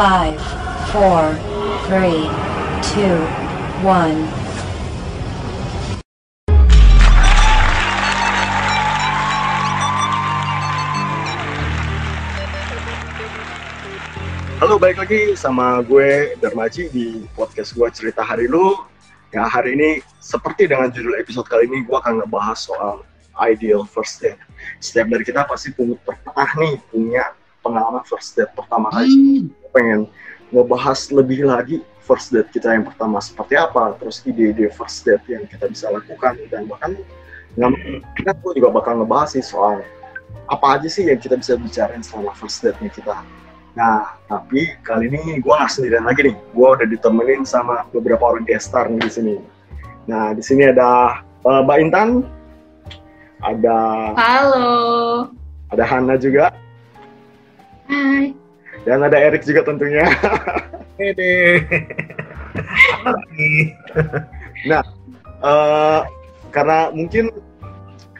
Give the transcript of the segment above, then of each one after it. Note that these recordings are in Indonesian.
Five, four, three, two, one. Halo, balik lagi sama gue Darmaji di podcast gue Cerita Hari Lu. Ya, hari ini seperti dengan judul episode kali ini, gue akan ngebahas soal ideal first date. Setiap dari kita pasti punya pernah nih punya pengalaman first date pertama kali. Gue pengen ngebahas lebih lagi first date kita yang pertama seperti apa, terus ide-ide first date yang kita bisa lakukan dan bahkan kita juga bakal ngebahas sih soal apa aja sih yang kita bisa bicarain selama first date-nya kita. Nah, tapi kali ini gue nggak sendirian lagi nih. Gue udah ditemenin sama beberapa orang guest star nih di sini. Nah, di sini ada uh, Mbak Intan, ada Halo. ada Hana juga, Hai. Dan ada Erik juga tentunya. Pede. Lagi. Eh, karena mungkin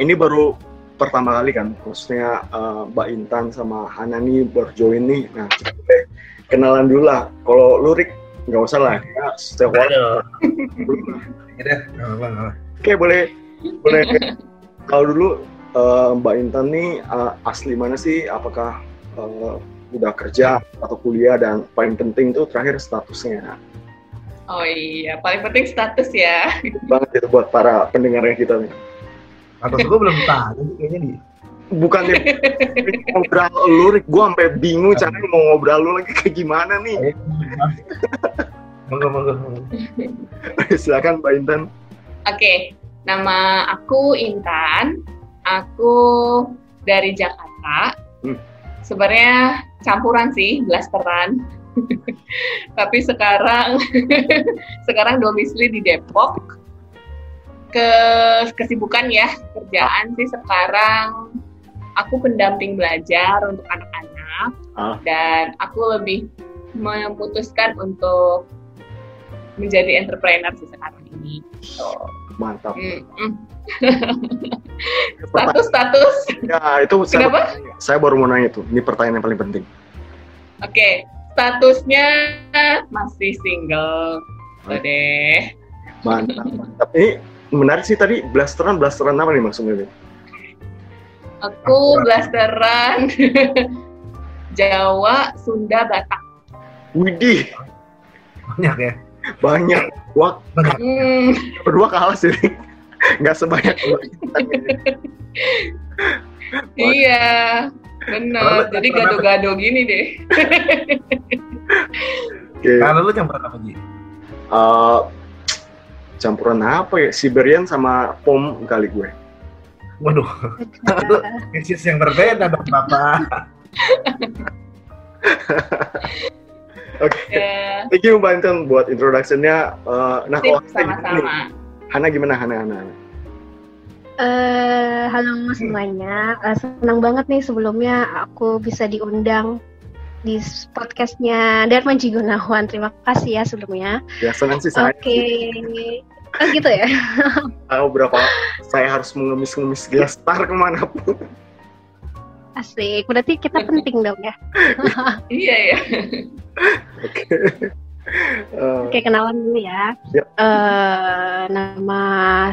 ini baru pertama kali kan, maksudnya eh, Mbak Intan sama Hana nih baru join nih. Nah, boleh kenalan dulu lah. Kalau Lurik nggak usah lah, ya setiap orang. Apa-apa. Oke, boleh boleh. Kalau dulu eh, Mbak Intan nih eh, asli mana sih? Apakah eh, udah kerja atau kuliah dan paling penting tuh terakhir statusnya Oh iya, paling penting status ya. banget itu buat para pendengarnya kita nih. Status gue belum tahu kayaknya di. Bukan nih ngobrol lu, gue sampai bingung caranya mau ngobrol lu lagi kayak gimana nih. Monggo, monggo, monggo. Silakan Mbak Intan. Oke, nama aku Intan. Aku dari Jakarta. Hmm. Sebenarnya campuran sih, blasteran. Tapi sekarang sekarang domisili di Depok. Ke kesibukan ya, kerjaan sih sekarang aku pendamping belajar untuk anak-anak Ah. dan aku lebih memutuskan untuk menjadi entrepreneur sih sekarang ini. So, Mantap. mm, status status. Ya, itu saya, Kenapa? saya baru mau nanya tuh. Ini pertanyaan yang paling penting. Oke, statusnya masih single. Tuh deh. Mantap, mantap. Ini menarik sih tadi blasteran blasteran apa nih maksudnya? Aku blasteran Jawa, Sunda, Batak. Widih, Banyak ya. Banyak. Wah, Banyak. Hmm, berdua kalah sih. Nggak sebanyak iya, benar. Jadi gado-gado gini deh. Oke. Kalau lu campuran apa Ji? Eh, campuran apa ya? Siberian sama pom kali gue. Waduh, itu spesies yang berbeda dong Bapak. Oke. Ya, Thank you Mbak Intan buat introduction-nya. Eh, nah, sip, kalau Hana gimana nih? sama-sama. Hana gimana Hana? Hana? Eh, halo semuanya. Eh, senang banget nih sebelumnya aku bisa diundang di podcastnya Darman Gunawan. Terima kasih ya sebelumnya. Ya senang sih saya. Oke. Oh gitu ya. Tahu berapa saya harus mengemis-ngemis guest star ke mana pun. Asik. Berarti kita penting dong ya. Iya ya. Oke. Oke, kenalan dulu ya. Yap. Eh, nama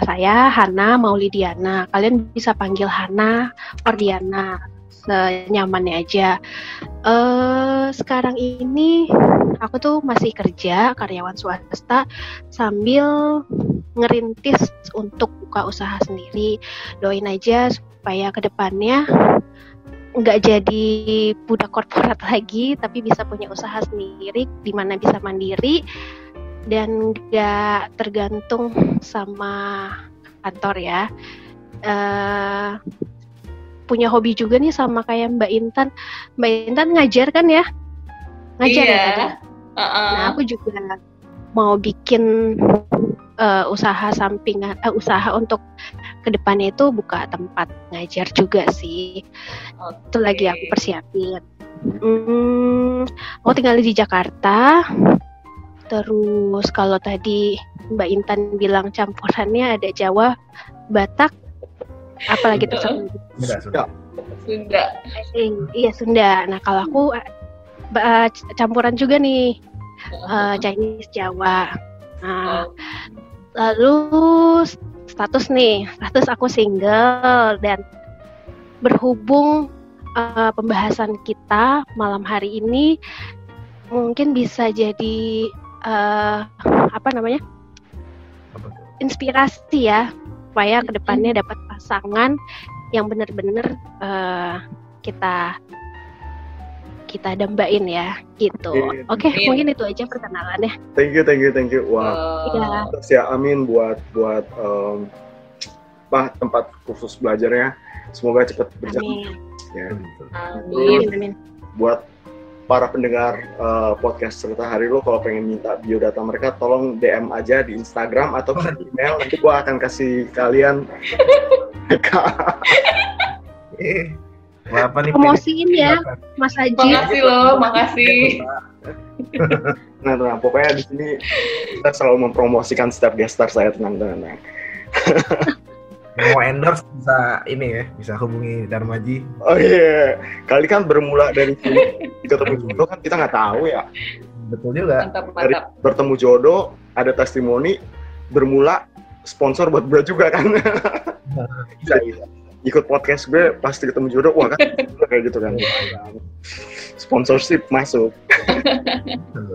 saya Hana Maulidiana. Kalian bisa panggil Hana Ordiana. Senyamannya aja. Eh, sekarang ini aku tuh masih kerja karyawan swasta sambil ngerintis untuk buka usaha sendiri. Doain aja supaya ke depannya nggak jadi budak korporat lagi, tapi bisa punya usaha sendiri, di mana bisa mandiri dan nggak tergantung sama kantor ya. Eh, punya hobi juga nih sama kayak Mbak Intan. Mbak Intan ngajar kan ya? Ngajar ya Iya. tadi? Uh-uh. Nah, aku juga mau bikin eh, usaha sampingan, eh, usaha untuk ke depannya itu buka tempat ngajar juga sih. Itu lagi aku persiapin. Hmm, aku tinggal di Jakarta. Terus kalau tadi Mbak Intan bilang campurannya ada Jawa, Batak, apalagi tuh satu Sudah, sudah. Sunda. Eh, iya Sunda. Nah kalau aku ba- c- campuran juga nih eh, Chinese Jawa. Nah, Oh. lalu status nih, status aku single dan berhubung eh, pembahasan kita malam hari ini mungkin bisa jadi eh, apa namanya inspirasi ya supaya ke depannya dapat pasangan yang benar-benar eh, kita kita dambain ya gitu. Oke, Amin. mungkin itu aja perkenalannya. Thank you, thank you, thank you. Wah, Eh, Iya. terus ya amin buat buat em, apa tempat khusus belajarnya. Semoga cepat berjalan. Amin. Ya. Amin. Amin. amin. Buat para pendengar eh, podcast cerita hari lo kalau pengen minta biodata mereka tolong DM aja di Instagram atau ke email nanti gua akan kasih kalian Apa nih? Promosiin ya, Mas Haji. Makasih loh, makasih. nah, nah, pokoknya di sini kita selalu mempromosikan setiap guest star saya tenang tenang. tenang. Mau endorse bisa ini ya, bisa hubungi Darmaji. Oh iya, kali kan bermula dari sini ketemu jodoh kan kita nggak tahu ya. Betul juga. Mantap, Dari mantap. bertemu jodoh ada testimoni bermula sponsor buat gue juga kan. Bisa, iya. Ikut podcast gue pasti ketemu jodoh wah kan kayak gitu kan sponsorship masuk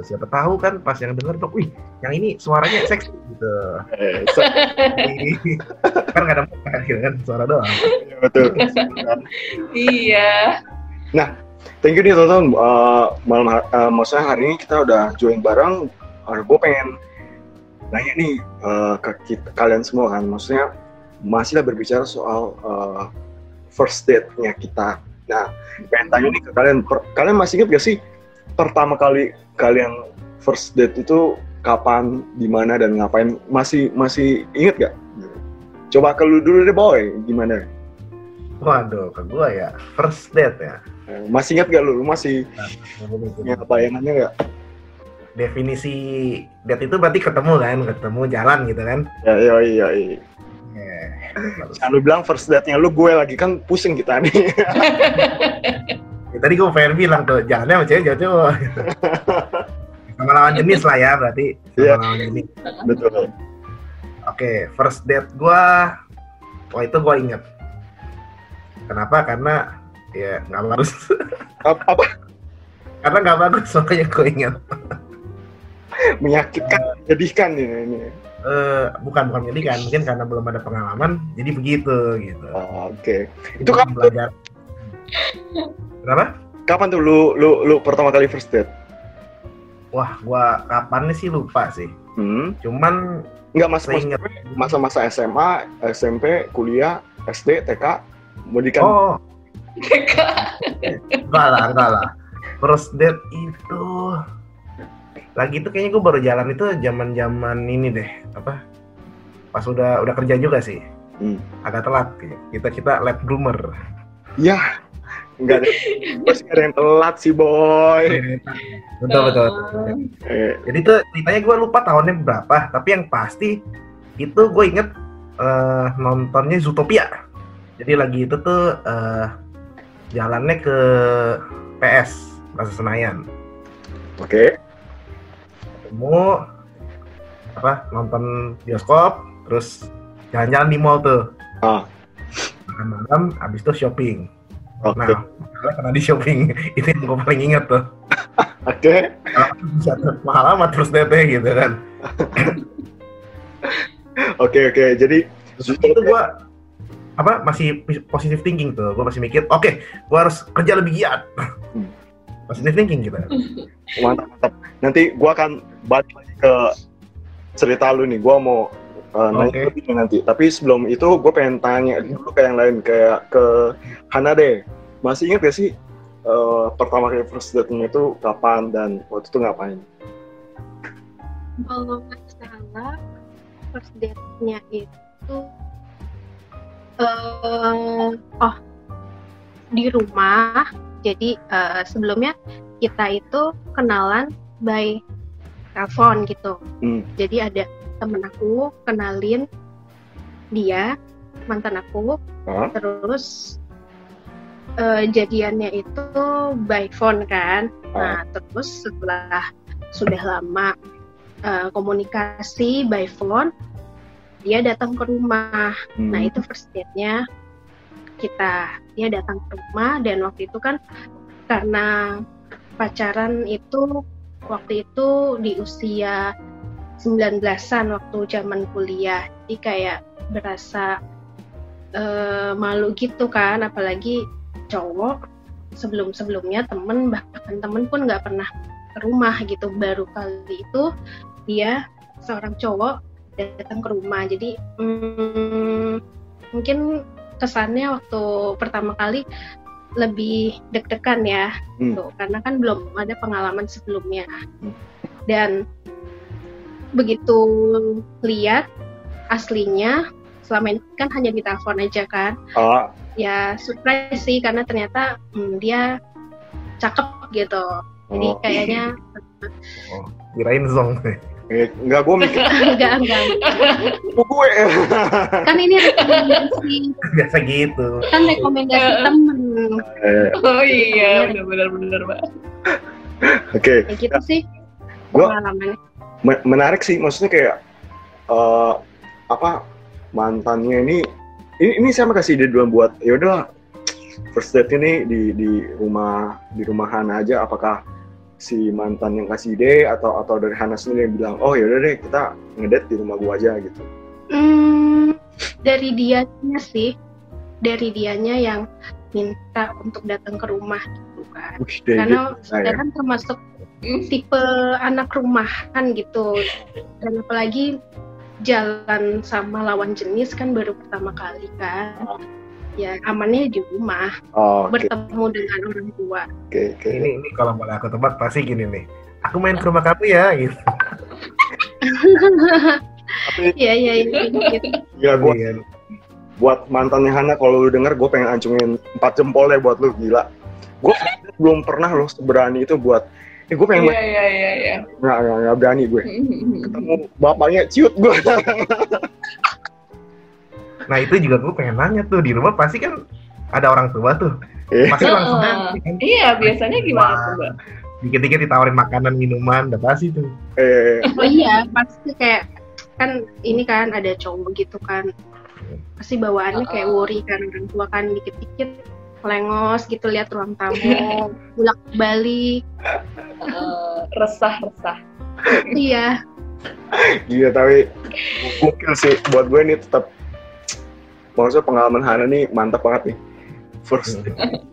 Siapa tahu kan pas yang denger tuh, wih, yang ini suaranya seksi gitu. eh, se- kan nggak ada muka gitu kan, suara doang. iya, betul Iya. thank you nih teman-teman Eh, malam eh, maksudnya hari ini kita udah join bareng gue pengen nanya nih eh, ke kita, kalian semua kan maksudnya masih lah berbicara soal eh, first date-nya kita. Nah pengen tanya nih ke kalian per- kalian masih ingat gak sih pertama kali kalian first date itu kapan di mana dan ngapain? Masih masih inget gak? Coba ke lu dulu deh boy. Gimana? Waduh, ke gua ya, first date ya. Eh, masih inget gak lu? Lu masih punya bayangannya gak? Definisi date itu berarti ketemu kan, ketemu jalan gitu kan. Ya, iya, iya, iya. Eh, Jangan lu bilang first date-nya lu gue lagi kan pusing kita nih. ya, tadi gua pengen bilang tuh, jalannya sama cewek jauh cowok. sama lawan jenis lah ya berarti. Sama Iya. lawan jenis. Betul. Oke, first date gua, wah itu gua inget. Kenapa? Karena ya nggak bagus. Apa, apa? Karena nggak bagus makanya gua inget. Menyakitkan, menyedihkan nih ini. Eh, bukan bukan menyedihkan, mungkin karena belum ada pengalaman, jadi begitu gitu. Oh, Oke. Itu kapan belajar. Kenapa? kapan tuh lu, lu lu pertama kali first date? Wah, gua kapan sih lupa sih. Hmm. Cuman Enggak mas, masa-masa SMA, SMP, kuliah, SD, TK, pendidikan. Oh, enggak lah, enggak lah. First date itu lagi itu kayaknya gue baru jalan itu zaman-zaman ini deh, apa? Pas udah udah kerja juga sih. Hmm. Agak telat kayaknya. Kita kita late bloomer. Ya, enggak ada. Pasti ada yang telat sih boy. betul, betul betul. Eh, Jadi tuh ceritanya gue lupa tahunnya berapa, tapi yang pasti itu gue inget eh, nontonnya Zootopia. Jadi lagi itu tuh eh, jalannya ke PS Plaza Senayan. Oke. Ketemu apa nonton bioskop, terus jalan-jalan di mall tuh. Ah. Makan malam, habis itu shopping. Oke. Nah, karena di shopping itu yang gue paling inget tuh. Oke. Bisa mahal amat terus DT gitu kan. Oke, oke. Jadi itu gua apa masih positive thinking tuh gue masih mikir oke gua harus kerja lebih giat Hmm. Positive thinking gitu mantap mantap. Nanti gua akan balik lagi ke cerita lu nih. Gua mau uh, nanya Oke. lebih nih nanti. Tapi sebelum itu gue pengen tanya dulu ke yang lain kayak ke Hana deh masih ingat gak sih uh, pertama kali first date-nya itu kapan dan waktu itu ngapain? Kalau nggak salah first date-nya itu eh oh di rumah. Jadi eh, sebelumnya kita itu kenalan by telepon gitu. Hmm. Jadi ada temen aku kenalin dia mantan aku Hah? terus eh, jadiannya itu by phone kan. Oh. Nah, terus setelah sudah lama eh, komunikasi by phone, dia datang ke rumah. Hmm. Nah, itu first date-nya kita. Dia datang ke rumah dan waktu itu kan karena pacaran itu waktu itu di usia 19-an waktu zaman kuliah. Jadi kayak berasa eh, malu gitu kan, apalagi cowok sebelum-sebelumnya temen bahkan temen pun nggak pernah ke rumah gitu baru kali itu dia seorang cowok datang ke rumah jadi hmm, mungkin kesannya waktu pertama kali lebih deg-degan ya Hmm. tuh karena kan belum ada pengalaman sebelumnya Hmm. dan begitu lihat aslinya selama ini kan hanya di telepon aja kan Ah, ya surprise sih karena ternyata hmm, dia cakep gitu jadi oh. kayaknya Kirain zong. Eh, enggak gue mikir. Enggak enggak "Oh, gue. Kan ini rekomendasi. Biasa gitu. kan rekomendasi temen. Eh, Oh iya, benar-benar benar, Mbak. oke. Kayak gitu sih. Gua- pengalamannya. Me- menarik sih. Maksudnya kayak eh, apa mantannya ini ini ini saya mau kasih ide duluan buat ya udah first date ini di di rumah di rumah Hana aja. Apakah si mantan yang kasih ide atau atau dari Hana sendiri yang bilang oh ya udah deh kita ngedate di rumah gua aja gitu. Hmm, dari dianya sih. Dari dianya yang minta untuk datang ke rumah gitu kan. Wih, deh, karena saya kan termasuk tipe anak rumahan gitu. Dan apalagi jalan sama lawan jenis kan baru pertama kali kan ya amannya di rumah oh, oke bertemu dengan orang tua oke oke Ini ini kalau boleh aku tebak pasti gini nih. Aku main ke rumah kamu ya gitu. tapi ya ya ya gitu. ya gua Iya. buat mantannya Hana kalau lu denger gue pengen ancungin empat jempol deh buat lu gila gue belum pernah loh seberani itu buat eh gue pengen Iya, iya, iya, iya. nggak nggak nggak berani gue ketemu bapaknya ciut gue Nah itu juga gue pengen nanya tuh di rumah pasti kan ada orang tua tuh. Eh. Pasti langsung Heeh. nanti kan. Iya, biasanya gimana tuh, Mbak? Dikit-dikit ditawarin makanan minuman udah pasti tuh. eh oh iya pasti kayak kan ini kan ada cowok gitu kan pasti bawaannya kayak worry kan orang tua kan dikit-dikit lengos gitu lihat ruang tamu bolak balik Eh, resah-resah. iya Iya tapi gokil sih buat gue ini tetap maksudnya pengalaman Hana nih mantap banget nih. First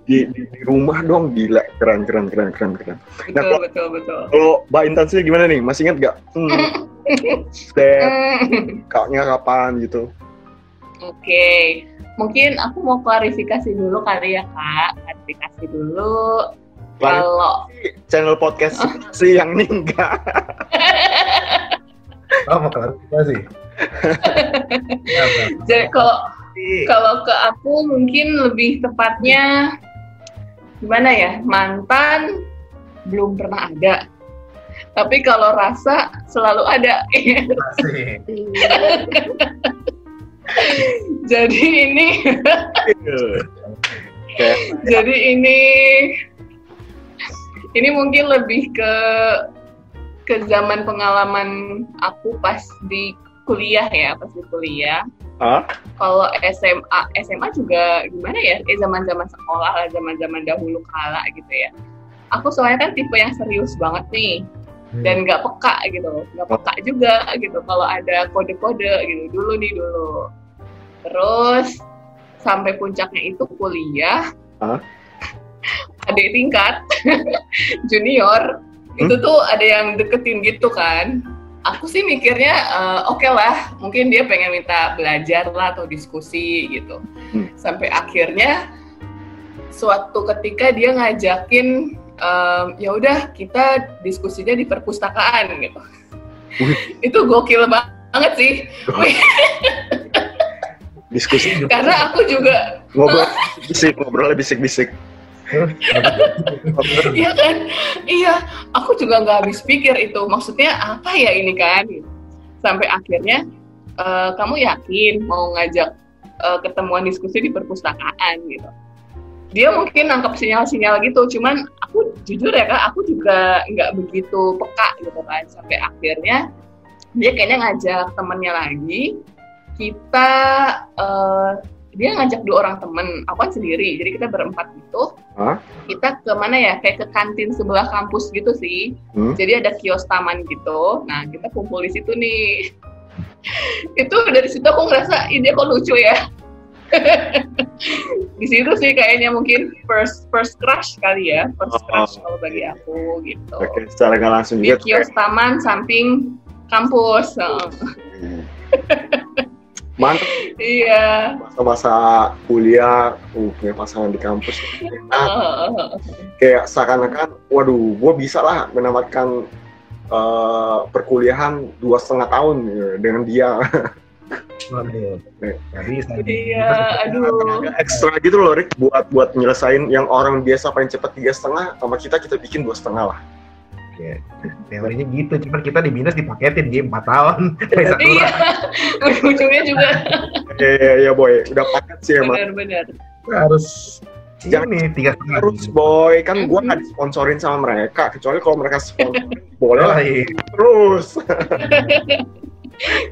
di, di, di rumah dong gila keren keren keren keren keren. Nah, Betul, betul, betul. kalau Mbak Intan sih gimana nih? Masih ingat gak hmm, step. Kaknya kapan gitu? Oke, mungkin aku mau klarifikasi dulu kali ya kak, klarifikasi dulu. Kalau channel podcast sih yang ini enggak Oh mau klarifikasi. Ya, Mbak. jadi kalau kalau ke aku mungkin lebih tepatnya gimana ya? Mantan belum pernah ada, tapi kalau rasa selalu ada. jadi ini kayak jadi ini ini mungkin lebih ke ke zaman pengalaman aku pas di kuliah ya pas di kuliah kalau SMA SMA juga gimana ya? Eh zaman zaman sekolah lah zaman zaman dahulu kala gitu ya. Aku soalnya kan tipe yang serius banget nih. Dan nggak peka gitu. Nggak peka juga gitu kalau ada kode-kode gitu. Dulu nih dulu. Terus sampai puncaknya itu kuliah. Hah? adik tingkat junior. Itu tuh ada yang deketin gitu kan aku sih mikirnya eh, oke lah mungkin dia pengen minta belajar lah atau diskusi gitu. Hmm. sampai akhirnya suatu ketika dia ngajakin em, ya udah kita diskusinya di perpustakaan gitu. Itu gokil banget sih. Diskusi. Karena aku juga ngobrol bisik ngobrolnya bisik bisik Iya kan? Iya, aku juga nggak habis pikir itu. Maksudnya apa ya ini kan? Sampai akhirnya eh, kamu yakin mau ngajak eh, ketemuan diskusi di perpustakaan gitu. dia mungkin nangkep sinyal-sinyal gitu cuman aku jujur ya kak aku juga nggak begitu peka gitu kan sampai akhirnya dia kayaknya ngajak temennya lagi kita eh, dia ngajak dua orang temen aku kan sendiri jadi kita berempat gitu Hah? kita ke mana ya kayak ke kantin sebelah kampus gitu sih Hmm? jadi ada kios taman gitu nah kita kumpul di situ nih itu dari situ aku ngerasa ini kok lucu ya di situ sih kayaknya mungkin first first crush kali ya first Oh. crush kalau bagi aku gitu Oke, secara nggak langsung di juga. kios taman samping kampus Heeh. Hmm. Mantap iya masa-masa kuliah, uh, punya pasangan di kampus. Nah, kayak seakan-akan, waduh, gue bisa lah menamatkan eh, perkuliahan dua setengah tahun ya, dengan dia. Waduh. Nggak bisa. iya aduh ekstra gitu loh, Rick, buat buat nyelesain yang orang biasa paling cepat tiga setengah, sama kita kita bikin dua setengah lah. Teorinya gitu, cuman kita di Binus dipaketin dia 4 tahun. Iya ujung-ujungnya juga Iya, iya, iya, boy, udah paket sih emang. benar-benar harus Jangan- ini tiga setengah. Terus boy, kan gue nggak disponsorin sama mereka, kecuali kalau mereka sponsorin, boleh lah iya. terus.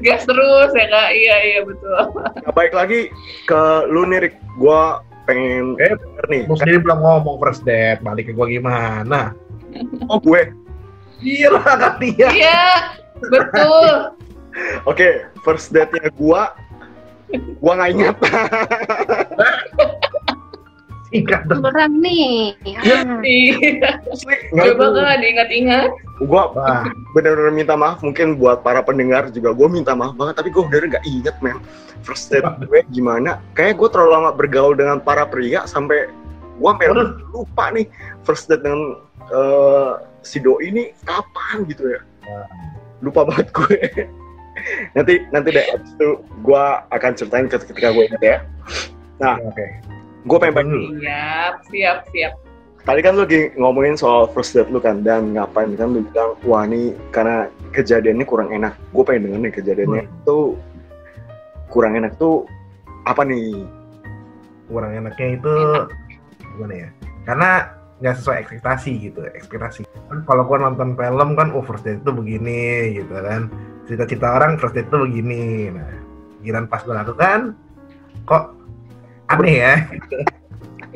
gas terus ya kak iya iya betul Nah, baik lagi ke lu nih, Rick. Gue pengen Eh, nih. Lu sendiri belum ngomong first date, balik ke gua gimana? Oh, gue. Iya lah kan dia. iya betul Oke, first date-nya gue, gue nggak ingat. Singkat dong. Beneran nih. Ah. iya nggak coba ingat. kak diingat-ingat Gue Wah, bener-bener minta maaf mungkin buat para pendengar juga gue minta maaf banget tapi gue bener nggak inget men first date gue gimana kayak gue terlalu lama bergaul dengan para pria sampai gue memang lupa nih first date dengan eh, si doi ini kapan gitu ya? Lupa banget gue. Nanti nanti deh abis itu gue akan ceritain ketika gue inget ya. Oke. gue pengen bagi siap siap siap. Tadi kan lu lagi ngomongin soal first date lu kan dan ngapain kan lu bilang wah ini karena kejadiannya kurang enak. Gue pengen denger nih kejadiannya. Tuh kurang enak tuh apa nih? Kurang enaknya itu gimana ya? Karena nggak sesuai ekspektasi gitu, ekspektasi. Kan kalau gua nonton film kan, oh first date itu begini gitu kan. Cita-cita orang first date itu begini. Nah, giliran pas gua lakukan, kok aneh ya.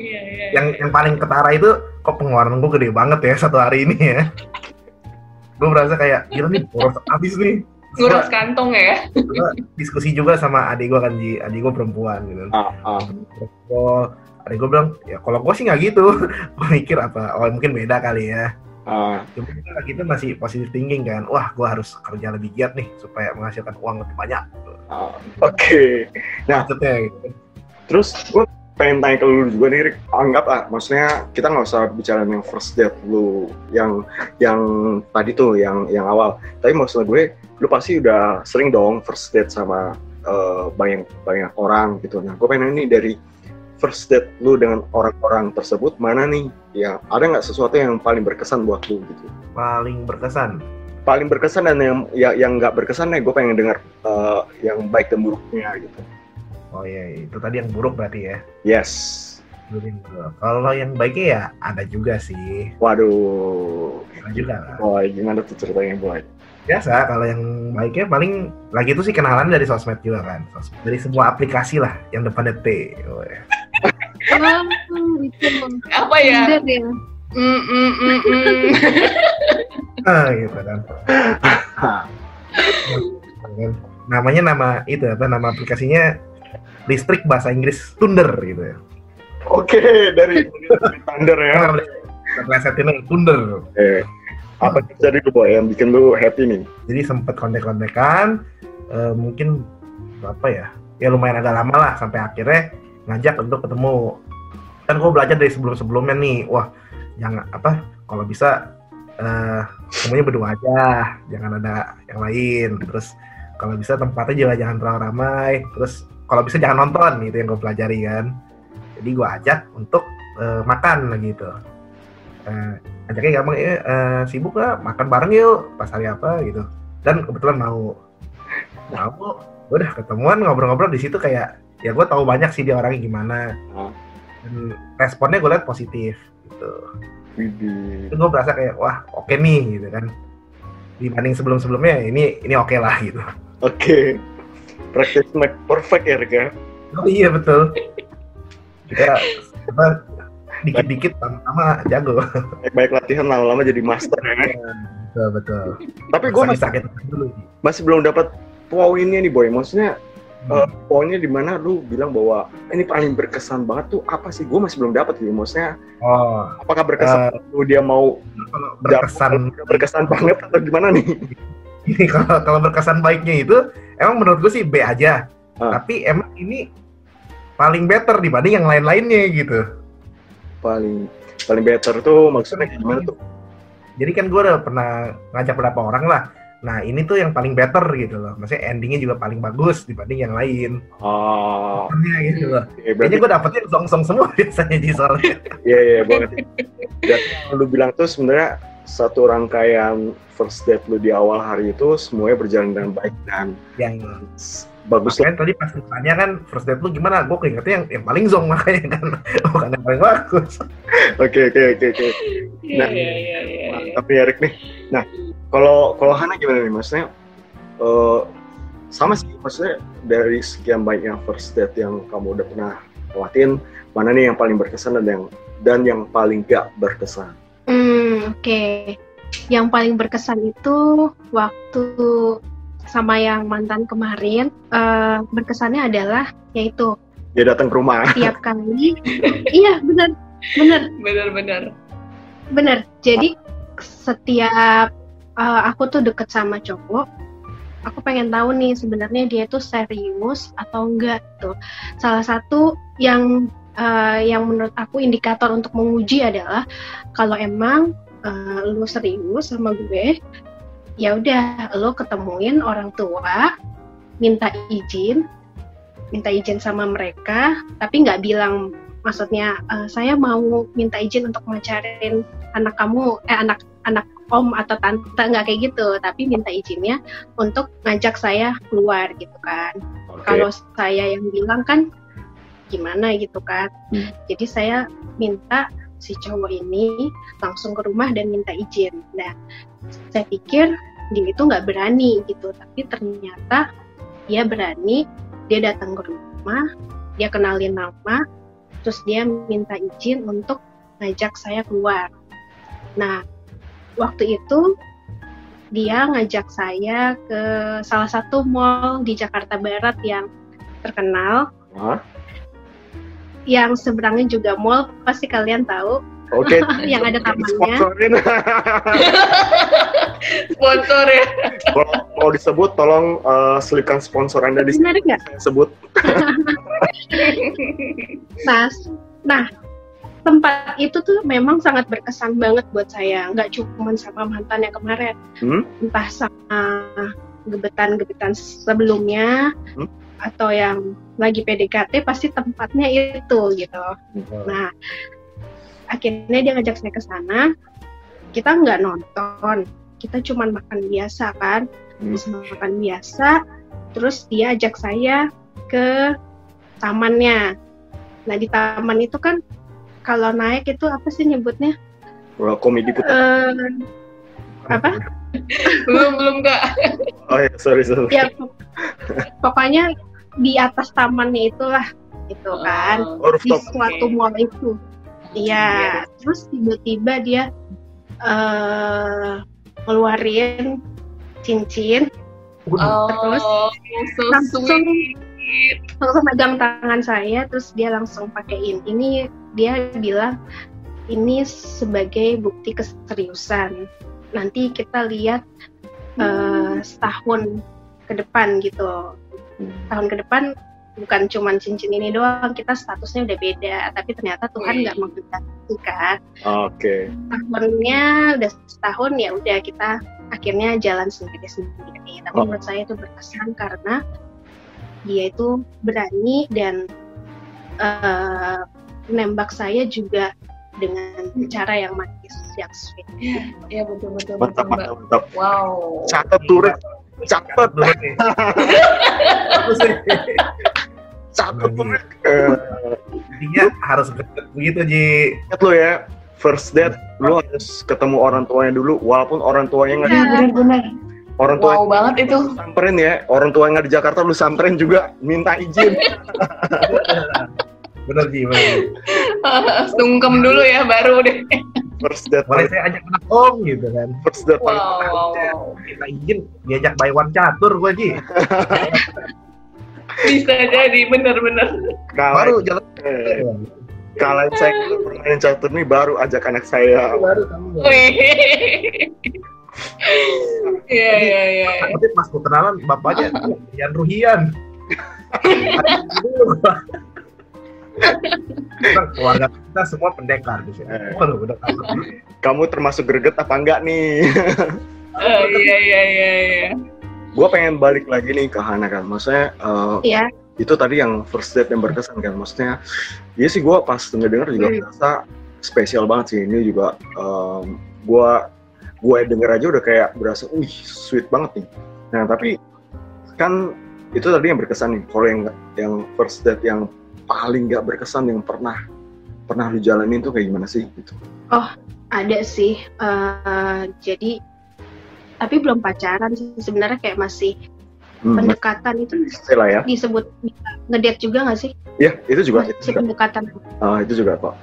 iya iya yang yang paling ketara itu kok pengeluaran gue gede banget ya satu hari ini ya gue merasa kayak gila nih boros habis nih ngurus kantong ya Gua diskusi juga sama adik gue kan Ji adik gue perempuan gitu ah, ah. Adik gue bilang ya kalau gue sih nggak gitu gue mikir apa oh mungkin beda kali ya ah. cuma kita masih positive thinking kan wah gue harus kerja lebih giat nih supaya menghasilkan uang lebih banyak ah. oke Nah. maksudnya gitu. terus gue pengen tanya ke lu juga nih Rick anggap lah maksudnya kita nggak usah bicara yang first date lu yang yang tadi tuh yang yang awal tapi maksud gue lu pasti udah sering dong first date sama eh, banyak banyak orang gitu nah gue pengen ini dari first date lu dengan orang-orang tersebut mana nih? Ya ada nggak sesuatu yang paling berkesan buat lu gitu? Paling berkesan? Paling berkesan dan yang ya, yang nggak berkesan nih gue pengen dengar eh, yang baik dan buruknya gitu. Oh iya itu tadi yang buruk berarti ya? Yes. Kalau yang baiknya ya ada juga sih. Waduh. Ada juga lah. Boy gimana tuh ceritanya boy? Biasa kalau yang baiknya paling lagi itu sih kenalan dari sosmed juga kan. Sosmed. dari sebuah aplikasi lah yang depannya T. Oh, ya. Oh, itu. apa ya Tinder ya. Mm, mm, mm, mm. ah gitu kan namanya nama itu apa nama aplikasinya listrik bahasa Inggris Thunder gitu ya Oke, dari Thunder ya. Plesetinnya Thunder Eh, apa yang jadi tuh boy yang bikin lu happy nih? jadi sempet kontek-kontekan eh, mungkin apa ya ya lumayan agak lama lah sampai akhirnya ngajak untuk ketemu. Kan gue belajar dari sebelum-sebelumnya nih. Wah jangan apa kalau bisa eh semuanya berdua aja. Jangan ada yang lain. Terus kalau bisa tempatnya juga jangan terlalu ramai. Terus kalau bisa jangan nonton gitu yang gue pelajari kan. Jadi gue ajak untuk eh, makan gitu. Eh, ajaknya gampang ya eh, sibuk lah makan bareng yuk pas hari apa gitu. Dan kebetulan mau. Mau udah ketemuan ngobrol-ngobrol di situ kayak ya gue tahu banyak sih dia orangnya gimana Ah. dan responnya gue lihat positif gitu Widih. itu gue berasa kayak wah oke nih gitu kan dibanding sebelum sebelumnya ini ini oke lah gitu Oke. Practice make perfect ya, Rick ya. oh iya betul kita apa dikit-dikit lama-lama jago Baik-baik latihan lama-lama jadi master ya. betul betul Tapi gue masih, sakit dulu masih belum dapat poinnya nih, Boy. Maksudnya Hmm. eh, poinnya di mana lu bilang bahwa ini paling berkesan banget tuh apa sih? Gue masih belum dapat gitu. Maksudnya oh apakah berkesan lu dia mau berkesan jago, berkesan banget atau gimana nih? ini kalau kalau berkesan baiknya itu emang menurut gue sih B aja Ah. tapi emang ini paling better dibanding yang lain-lainnya gitu Paling paling better tuh maksudnya gimana tuh? jadi kan gue udah pernah ngajak beberapa orang lah nah ini tuh yang paling better gitu loh maksudnya endingnya juga paling bagus dibanding yang lain Oh, Makanya gitu loh iya, kayaknya berarti gue dapetnya song-song semua biasanya di soalnya Iya iya banget. Dan lu bilang tuh sebenarnya satu rangkaian first date lu di awal hari itu semuanya berjalan dengan baik dan yang s- bagus lah. makanya tadi pas ditanya kan first date lu gimana gue keingetnya yang, yang paling zong makanya kan bukan yang paling bagus Oke oke oke oke. Iya Nah, iya iya iya. Mantap nih Erik nih. Nah kalau kalau Hana gimana nih maksudnya? eh, sama sih maksudnya dari sekian banyaknya first date yang kamu udah pernah lewatin mana nih yang paling berkesan dan yang dan yang paling gak berkesan? Hmm, oke. Yang paling berkesan itu waktu sama yang mantan kemarin, eh, berkesannya adalah yaitu Dia datang ke rumah. tiap kali, iya benar, benar, Bener-bener. benar. Jadi setiap eh, aku tuh deket sama cowok, aku pengen tahu nih sebenarnya dia tuh serius atau enggak tuh. Salah satu yang eh, yang menurut aku indikator untuk menguji adalah kalau emang eh, lu serius sama gue, ya udah lo ketemuin orang tua, minta izin, minta izin sama mereka, tapi nggak bilang maksudnya eh, saya mau minta izin untuk ngajarin anak kamu, eh anak anak om atau tante nggak kayak gitu, tapi minta izinnya untuk ngajak saya keluar gitu kan. Oke. Kalau saya yang bilang kan gimana gitu kan. Hmm. Jadi saya minta si cowok ini langsung ke rumah dan minta izin. Nah, saya pikir dia itu nggak berani gitu, tapi ternyata dia berani. Dia datang ke rumah, dia kenalin nama, terus dia minta izin untuk ngajak saya keluar. Nah, waktu itu dia ngajak saya ke salah satu mall di Jakarta Barat yang terkenal Hah? yang seberangnya juga mall pasti kalian tahu Oke. yang ada tamannya Sponsorin. Sponsor ya. kalau mau disebut tolong eh, selipkan sponsor anda di sini benar nggak saya sebut nah nah tempat itu tuh memang sangat berkesan banget buat saya nggak cuma sama mantan yang kemarin Hmm? entah sama gebetan-gebetan sebelumnya Hmm? atau yang lagi PDKT pasti tempatnya itu gitu Nah, akhirnya dia ngajak saya ke sana. Kita nggak nonton, kita cuma makan biasa kan, Hmm. Makan biasa. Terus dia ajak saya ke tamannya. Nah di taman itu kan kalau naik itu apa sih nyebutnya? Komedi putar Eh, apa? belum belum kak. oh ya sorry sorry Ya pok- pokoknya di atas tamannya itulah, itu kan. oh, di suatu Oke. mall itu. Iya, terus tiba-tiba dia eh ngeluarin cincin, Oh, Terus so langsung sweet. langsung megang tangan saya, terus dia langsung pakein. Ini dia bilang ini sebagai bukti keseriusan. Nanti kita lihat eh, setahun ke depan gitu. Tahun ke depan bukan cuman cincin ini doang, kita statusnya udah beda. Tapi ternyata Tuhan nggak menghendaki kan. Oke. tahunnya udah setahun ya udah kita akhirnya jalan sendiri sendiri tapi Oh. menurut saya itu berkesan karena dia itu berani dan eh, menembak saya juga dengan cara yang manis yang sweet Iya betul betul Mantap, mantap, mantap. Wow. Catat tuh, Rick. Catat, dulu nih. catat. Eh, intinya harus deket begitu Ji Ingat lo ya, first date lu harus ketemu orang tuanya dulu, walaupun orang tuanya nggak Iya, benar-benar. orang tua Wow banget itu. samperin ya, orang tua nggak di Jakarta lu samperin juga minta izin. bener Ji bener. Sungkem dulu ya baru deh. First date, boleh saya ajak anak om gitu kan first date Wow, wow, wow. kita izin diajak by one catur gue Ji Bisa jadi bener-bener. Baru jalan eh, kalau saya bermain catur nih baru ajak anak saya. baru kamu Wih. Iya iya iya. Nanti pas kenalan bapaknya Yan Ruhian. Keluarga kita semua pendekar di sini. Eh. Waduh, udah tahu. Kamu termasuk greget apa enggak nih? Eh, Iya iya iya iya. gue pengen balik lagi nih ke Hana kan, maksudnya eh, Iya. itu tadi yang first date yang berkesan kan, maksudnya iya sih gue pas ngedenger juga Hmm. merasa spesial banget sih ini juga em, gue gue denger aja udah kayak berasa, wih sweet banget nih. Nah tapi kan itu tadi yang berkesan nih. Kalau yang yang first date yang paling nggak berkesan yang pernah pernah lu jalanin tuh kayak gimana sih gitu? Ada sih. eh, jadi tapi belum pacaran sih sebenarnya kayak masih Hmm, pendekatan itu lah ya. disebut ngedate juga nggak sih? Ya itu juga itu Masih juga, pendekatan. Ah, itu juga kok.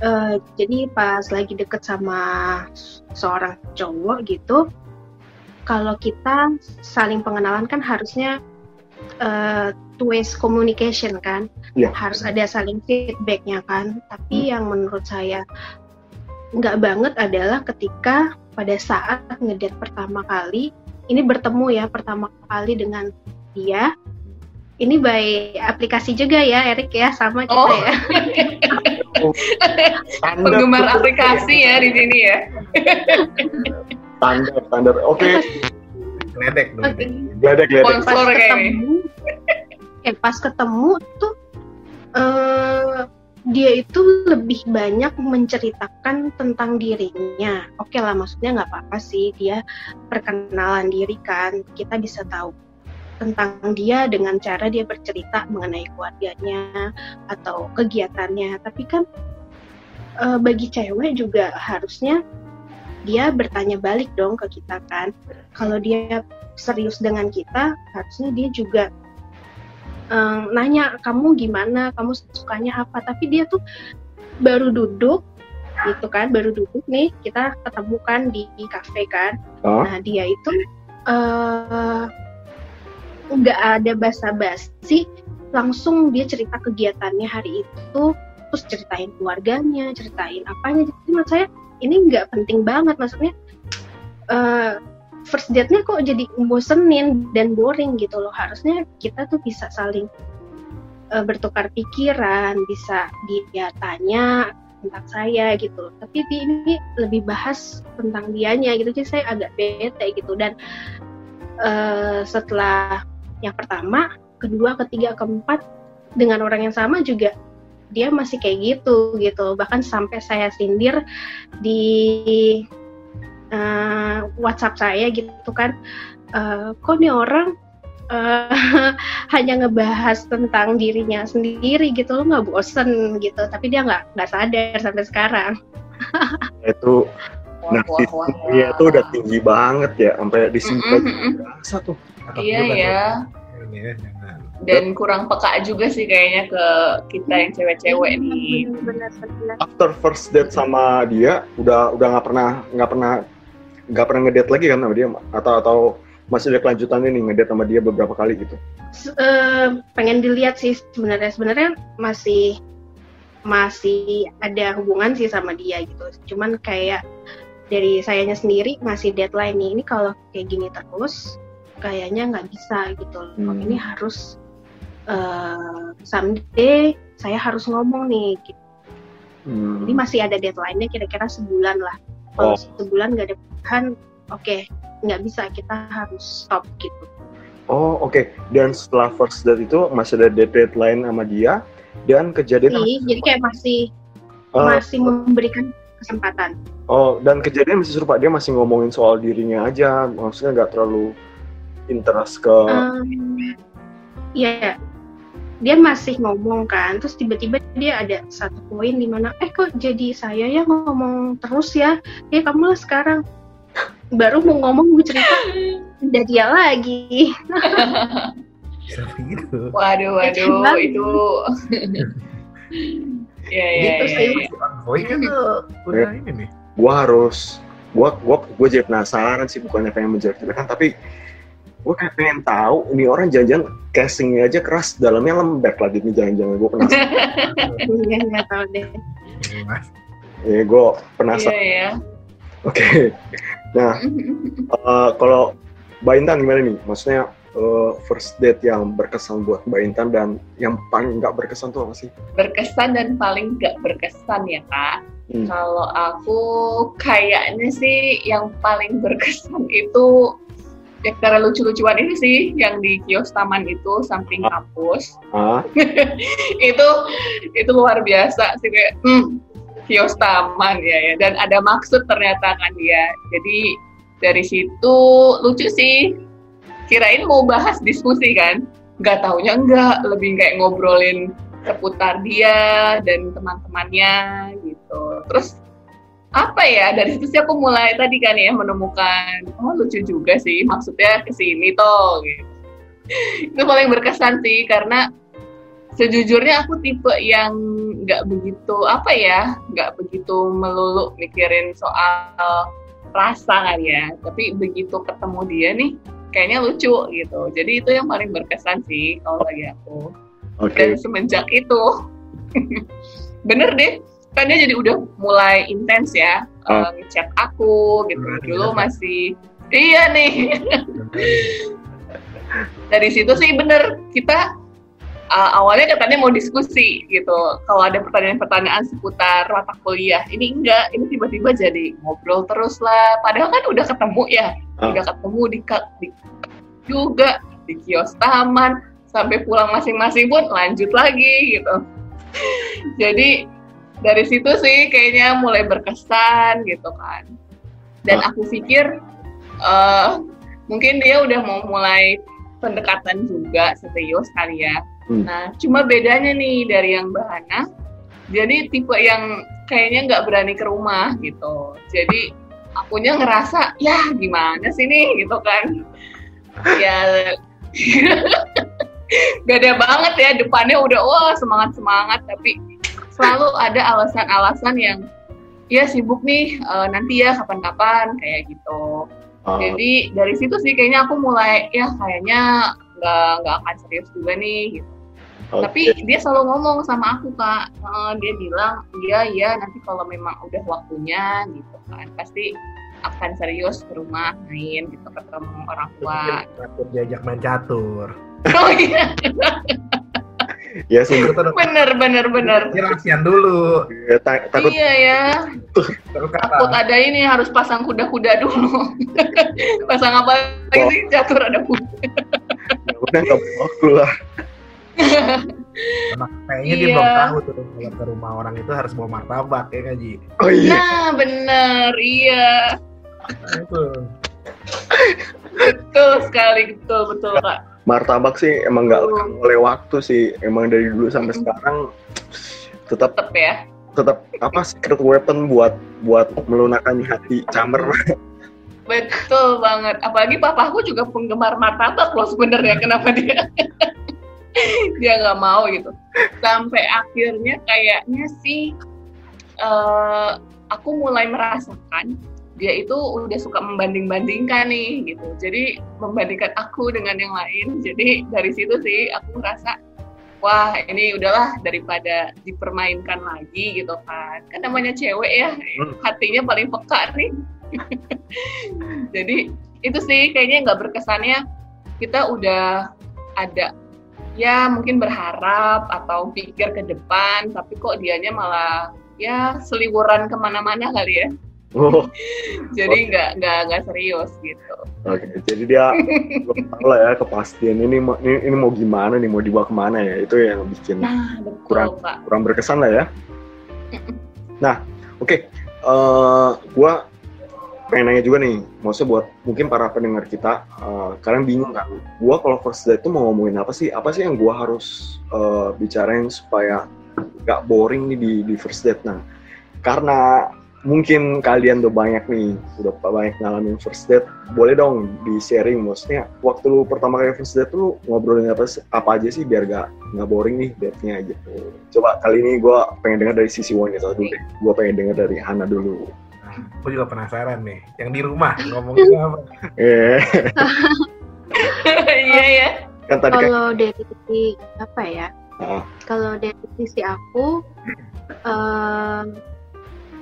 Eh, jadi pas lagi deket sama seorang cowok gitu, kalau kita saling pengenalan kan harusnya eh, two ways communication kan, Iya. harus ada saling feedbacknya kan. Tapi yang menurut saya nggak banget adalah ketika pada saat ngedate pertama kali, ini bertemu ya pertama kali dengan dia. Ini by aplikasi juga ya, Erik ya, sama kita Oh. ya. Penggemar aplikasi ya di sini ya. Standar standar. Oke. Ledek dong. Gledek gledek. Pas ketemu eh pas ketemu tuh eh dia itu lebih banyak menceritakan tentang dirinya. Oke lah maksudnya nggak apa-apa sih dia perkenalan diri kan. Kita bisa tahu tentang dia dengan cara dia bercerita mengenai keluarganya atau kegiatannya. Tapi kan eh, bagi cewek juga harusnya dia bertanya balik dong ke kita kan. Kalau dia serius dengan kita harusnya dia juga eh, nanya kamu gimana? Kamu sukanya apa? Tapi dia tuh baru duduk gitu kan baru duduk nih kita ketemu kan di, di kafe kan. Oh. nah dia itu eh, nggak ada basa-basi langsung dia cerita kegiatannya hari itu terus ceritain keluarganya ceritain apanya. Jadi menurut saya ini nggak penting banget maksudnya eh, first date-nya kok jadi bosenin dan boring gitu loh. Harusnya kita tuh bisa saling eh, bertukar pikiran bisa dia tanya tentang saya gitu tapi di ini lebih bahas tentang dianya gitu jadi saya agak bete gitu. Dan eh, setelah yang pertama kedua ketiga keempat dengan orang yang sama juga dia masih kayak gitu gitu bahkan sampai saya sindir di eh, WhatsApp saya gitu kan eh, kok nih orang eh, hanya ngebahas tentang dirinya sendiri gitu lo nggak bosen gitu tapi dia nggak nggak sadar sampai sekarang Itu Wah, wah, wah, Iya wah. itu udah tinggi banget ya sampai di sini Mm-mm, mm-mm. berasa tuh. Atau Iya ya. ya. Dan kurang peka juga sih kayaknya ke kita yang cewek-cewek Iya, nih. benar-benar After first date sama dia udah udah nggak pernah nggak pernah nggak pernah ngedate lagi kan sama dia atau atau masih ada kelanjutannya nih ngedate sama dia beberapa kali gitu. Eh, pengen dilihat sih sebenarnya sebenarnya masih masih ada hubungan sih sama dia gitu cuman kayak dari sayanya sendiri masih deadline nih ini kalau kayak gini terus kayaknya nggak bisa gitu loh Hmm. ini harus eh someday saya harus ngomong nih gitu. Hmm. ini masih ada deadline-nya kira-kira sebulan lah kalau Oh. sebulan nggak ada perubahan oke nggak bisa kita harus stop gitu Oh oke. Dan setelah first date itu masih ada deadline sama dia dan kejadian Iya, jadi kayak masih Eh, masih memberikan kesempatan. oh dan kejadian masih serupa dia masih ngomongin soal dirinya aja maksudnya nggak terlalu interest ke Em, Iya, dia masih ngomong kan terus tiba-tiba dia ada satu poin di mana eh kok jadi saya ya ngomong terus ya ya kamu lah sekarang baru mau ngomong mau cerita udah dia lagi Bisa begitu. Waduh, waduh, banget. itu. ya, ya, Gitu ya, sih. ya. Boy kan tuh udah ini nih. gue harus gue gue gue jadi penasaran sih bukannya pengen menjelek-jelekan tapi gue kayak pengen tahu ini orang jangan-jangan casingnya aja keras dalamnya lembek lagi nih jangan-jangan gue penasaran Iya nggak tahu deh Mas. ya gue Iya, penasaran ya. oke nah eh, kalau Mbak Intan gimana nih maksudnya eh, first date yang berkesan buat Mbak Intan dan yang paling nggak berkesan tuh apa sih Berkesan dan paling gak berkesan ya, Kak. Hmm. Kalau aku kayaknya sih yang paling berkesan itu ya karena lucu-lucuan ini sih yang di kios taman itu samping kampus. Ah itu itu luar biasa sih kayak hmm, kios taman ya ya. Dan ada maksud ternyata kan dia jadi dari situ lucu sih. Kirain mau bahas diskusi kan? Nggak taunya enggak lebih kayak ngobrolin seputar dia dan teman-temannya gitu. Terus apa ya dari situ sih aku mulai tadi kan ya menemukan oh lucu juga sih maksudnya ke sini toh gitu. Itu paling berkesan sih karena sejujurnya aku tipe yang nggak begitu apa ya nggak begitu melulu mikirin soal rasa kan ya. Tapi begitu ketemu dia nih kayaknya lucu gitu. Jadi itu yang paling berkesan sih kalau bagi aku. Oke. Dan semenjak itu. Bener deh kan dia jadi udah mulai intens ya Ah. eh, ngechat aku gitu. Berarti dulu udah- masih iya nih. Dari situ sih bener kita uh, awalnya katanya mau diskusi gitu. Kalau ada pertanyaan-pertanyaan seputar mata kuliah ini enggak ini tiba-tiba jadi ngobrol terus lah. Padahal kan udah ketemu ya Ah. udah ketemu di, di juga di kios taman sampai pulang masing-masing pun lanjut lagi gitu. Jadi dari situ sih kayaknya mulai berkesan gitu kan dan aku pikir eh mungkin dia udah mau mulai pendekatan juga serius kali ya. Hmm. Nah, cuma bedanya nih dari yang Bahana, jadi tipe yang kayaknya nggak berani ke rumah gitu. Jadi akunya ngerasa ya gimana sih nih gitu kan. Ya beda banget ya depannya udah wah semangat semangat tapi selalu ada alasan-alasan yang ya sibuk nih eh, nanti ya kapan-kapan kayak gitu. Ah, Jadi dari situ sih kayaknya aku mulai ya kayaknya nggak nggak akan serius juga nih. Gitu. oke. Tapi dia selalu ngomong sama aku kak, Eh, dia bilang iya iya nanti kalau memang udah waktunya gitu kan pasti akan serius ke rumah main gitu ketemu orang tua. Diajak main catur. Oh iya ya sih bener bener bener. ini rahasian dulu. ya, ta- takut Iya ya, Terus takut ada ini harus pasang kuda-kuda dulu. pasang apa lagi sih catur ada kuda. udah nggak waktu lah Nah, kayaknya dia Iya. belum tahu tuh kalau ke rumah orang itu harus bawa martabak ya nggak Ji? oh iya Nah bener iya. Nah, itu. Betul sekali, betul betul kak. Martabak sih emang nggak lekang oleh waktu sih emang dari dulu sampai sekarang tetap Tetep ya. tetap apa secret weapon buat buat melunakkan hati camer Betul banget. Apalagi papaku juga penggemar martabak loh sebenarnya. Kenapa dia dia nggak mau gitu. Sampai akhirnya kayaknya sih eh, aku mulai merasakan dia itu udah suka membanding-bandingkan nih gitu. Jadi membandingkan aku dengan yang lain. Jadi dari situ sih aku merasa wah ini udahlah daripada dipermainkan lagi gitu kan. Kan namanya cewek ya, Hmm. hatinya paling peka nih. Jadi itu sih kayaknya nggak berkesannya kita udah ada ya mungkin berharap atau pikir ke depan tapi kok dianya malah ya seliburan ke mana-mana kali ya oh jadi nggak nggak nggak serius gitu oke jadi dia belum tahu lah ya kepastian ini ini, ini mau gimana nih mau dibawa ke mana ya itu yang bikin nah betul Kurang. kak kurang berkesan lah ya nah oke Eh, gua pengen nanya juga nih, maksudnya buat mungkin para pendengar kita, eh, kalian bingung kan? Gua kalau first date tuh mau ngomongin apa sih? Apa sih yang gua harus eh, bicarain supaya gak boring nih di, di first date? Nah, karena mungkin kalian udah banyak nih, udah banyak ngalamin first date, boleh dong di sharing maksudnya waktu lu pertama kali first date tuh lu ngobrolin apa, sih- apa aja sih biar gak nggak boring nih date-nya gitu. Coba kali ini gua pengen dengar dari sisi wanita dulu deh. Gua pengen dengar dari Hana dulu. Nah, gue juga penasaran nih. Yang di rumah ngomongin apa? Eh, Iya ya. kan tadi kan Kalau dari sisi apa ya? Ah. Kalau dari sisi aku, em,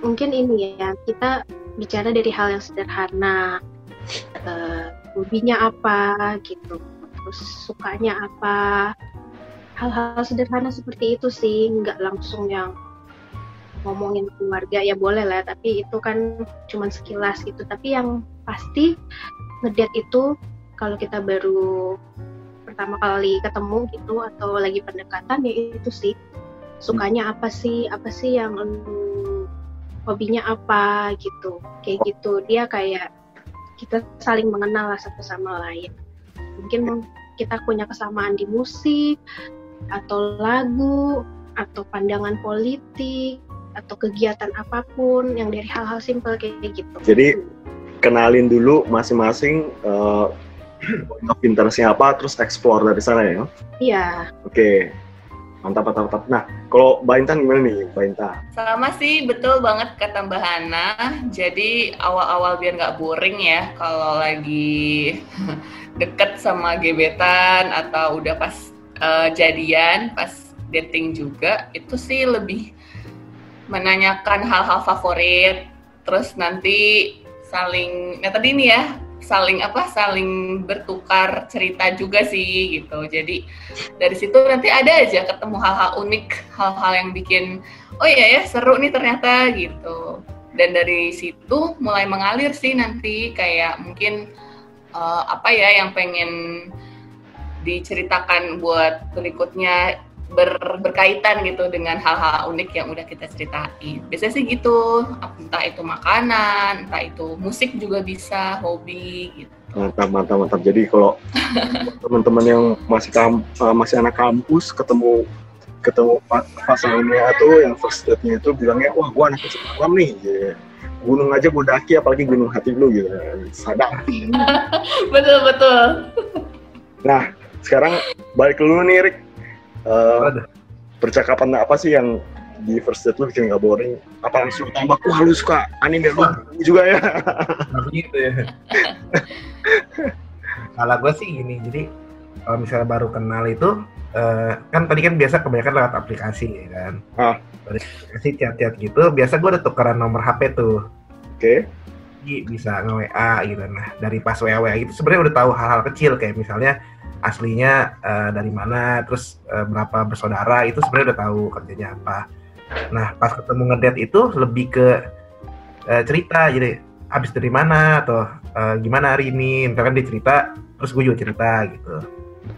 mungkin ini ya kita bicara dari hal yang sederhana, Eh, hobinya apa gitu, terus sukanya apa, hal-hal sederhana seperti itu sih, nggak langsung yang ngomongin keluarga ya boleh lah, tapi itu kan cuman sekilas gitu. Tapi yang pasti ngedate itu kalau kita baru pertama kali ketemu gitu atau lagi pendekatan ya itu sih. Sukanya apa sih apa sih yang hobinya apa gitu. Kayak gitu. Dia kayak kita saling mengenal lah satu sama lain. Mungkin kita punya kesamaan di musik atau lagu atau pandangan politik atau kegiatan apa pun yang dari hal-hal simpel kayak gitu. Jadi, kenalin dulu masing-masing uh, point of interest-nya apa, terus explore dari sana ya. iya. Oke, mantap, mantap, mantap. Nah, kalau Mbak Intan gimana nih, Mbak Intan? Sama sih, betul banget kata Mbak Hana. Jadi awal-awal biar nggak boring ya kalau lagi deket sama gebetan atau udah pas eh, jadian, pas dating juga, itu sih lebih menanyakan hal-hal favorit. Terus nanti saling, nah tadi nih ya, saling apa, saling bertukar cerita juga sih gitu. Jadi dari situ nanti ada aja ketemu hal-hal unik, hal-hal yang bikin oh iya ya seru nih ternyata gitu dan dari situ mulai mengalir sih nanti kayak mungkin eh, apa ya yang pengen diceritakan buat berikutnya ber- berkaitan gitu dengan hal-hal unik yang udah kita ceritain. Biasanya sih gitu. Entah itu makanan entah itu musik juga bisa hobi gitu. Mantap, mantap, mantap. Jadi kalau teman-teman yang masih kam uh, masih anak kampus ketemu ketemu pa- pasangannya tuh yang first date-nya itu bilangnya wah gua anak kecil malam nih. Ya. gunung aja gua daki apalagi gunung hati lu gitu. Sadar. Betul betul. Nah sekarang balik ke lu nih Rick Eh, Aduh. percakapan apa sih yang di first date lu bikin gak boring apa langsung tambah wah lu suka anime lu juga ya gitu ya. Kalau gue sih gini, jadi kalau misalnya baru kenal itu, eh, kan tadi kan biasa kebanyakan lewat aplikasi ya kan. Ah. Dari aplikasi chat-chat gitu, biasa gue udah tukeran nomor HP tuh. oke Jadi bisa nge-WA gitu. Nah, dari pas WA-WA itu sebenarnya udah tahu hal-hal kecil kayak misalnya aslinya eh, dari mana, terus eh, berapa bersaudara, itu sebenarnya udah tahu kerjanya apa. Nah, pas ketemu ngedate itu lebih ke eh, cerita, jadi habis dari mana atau eh, gimana hari ini, misalkan dia cerita, terus gue juga cerita gitu.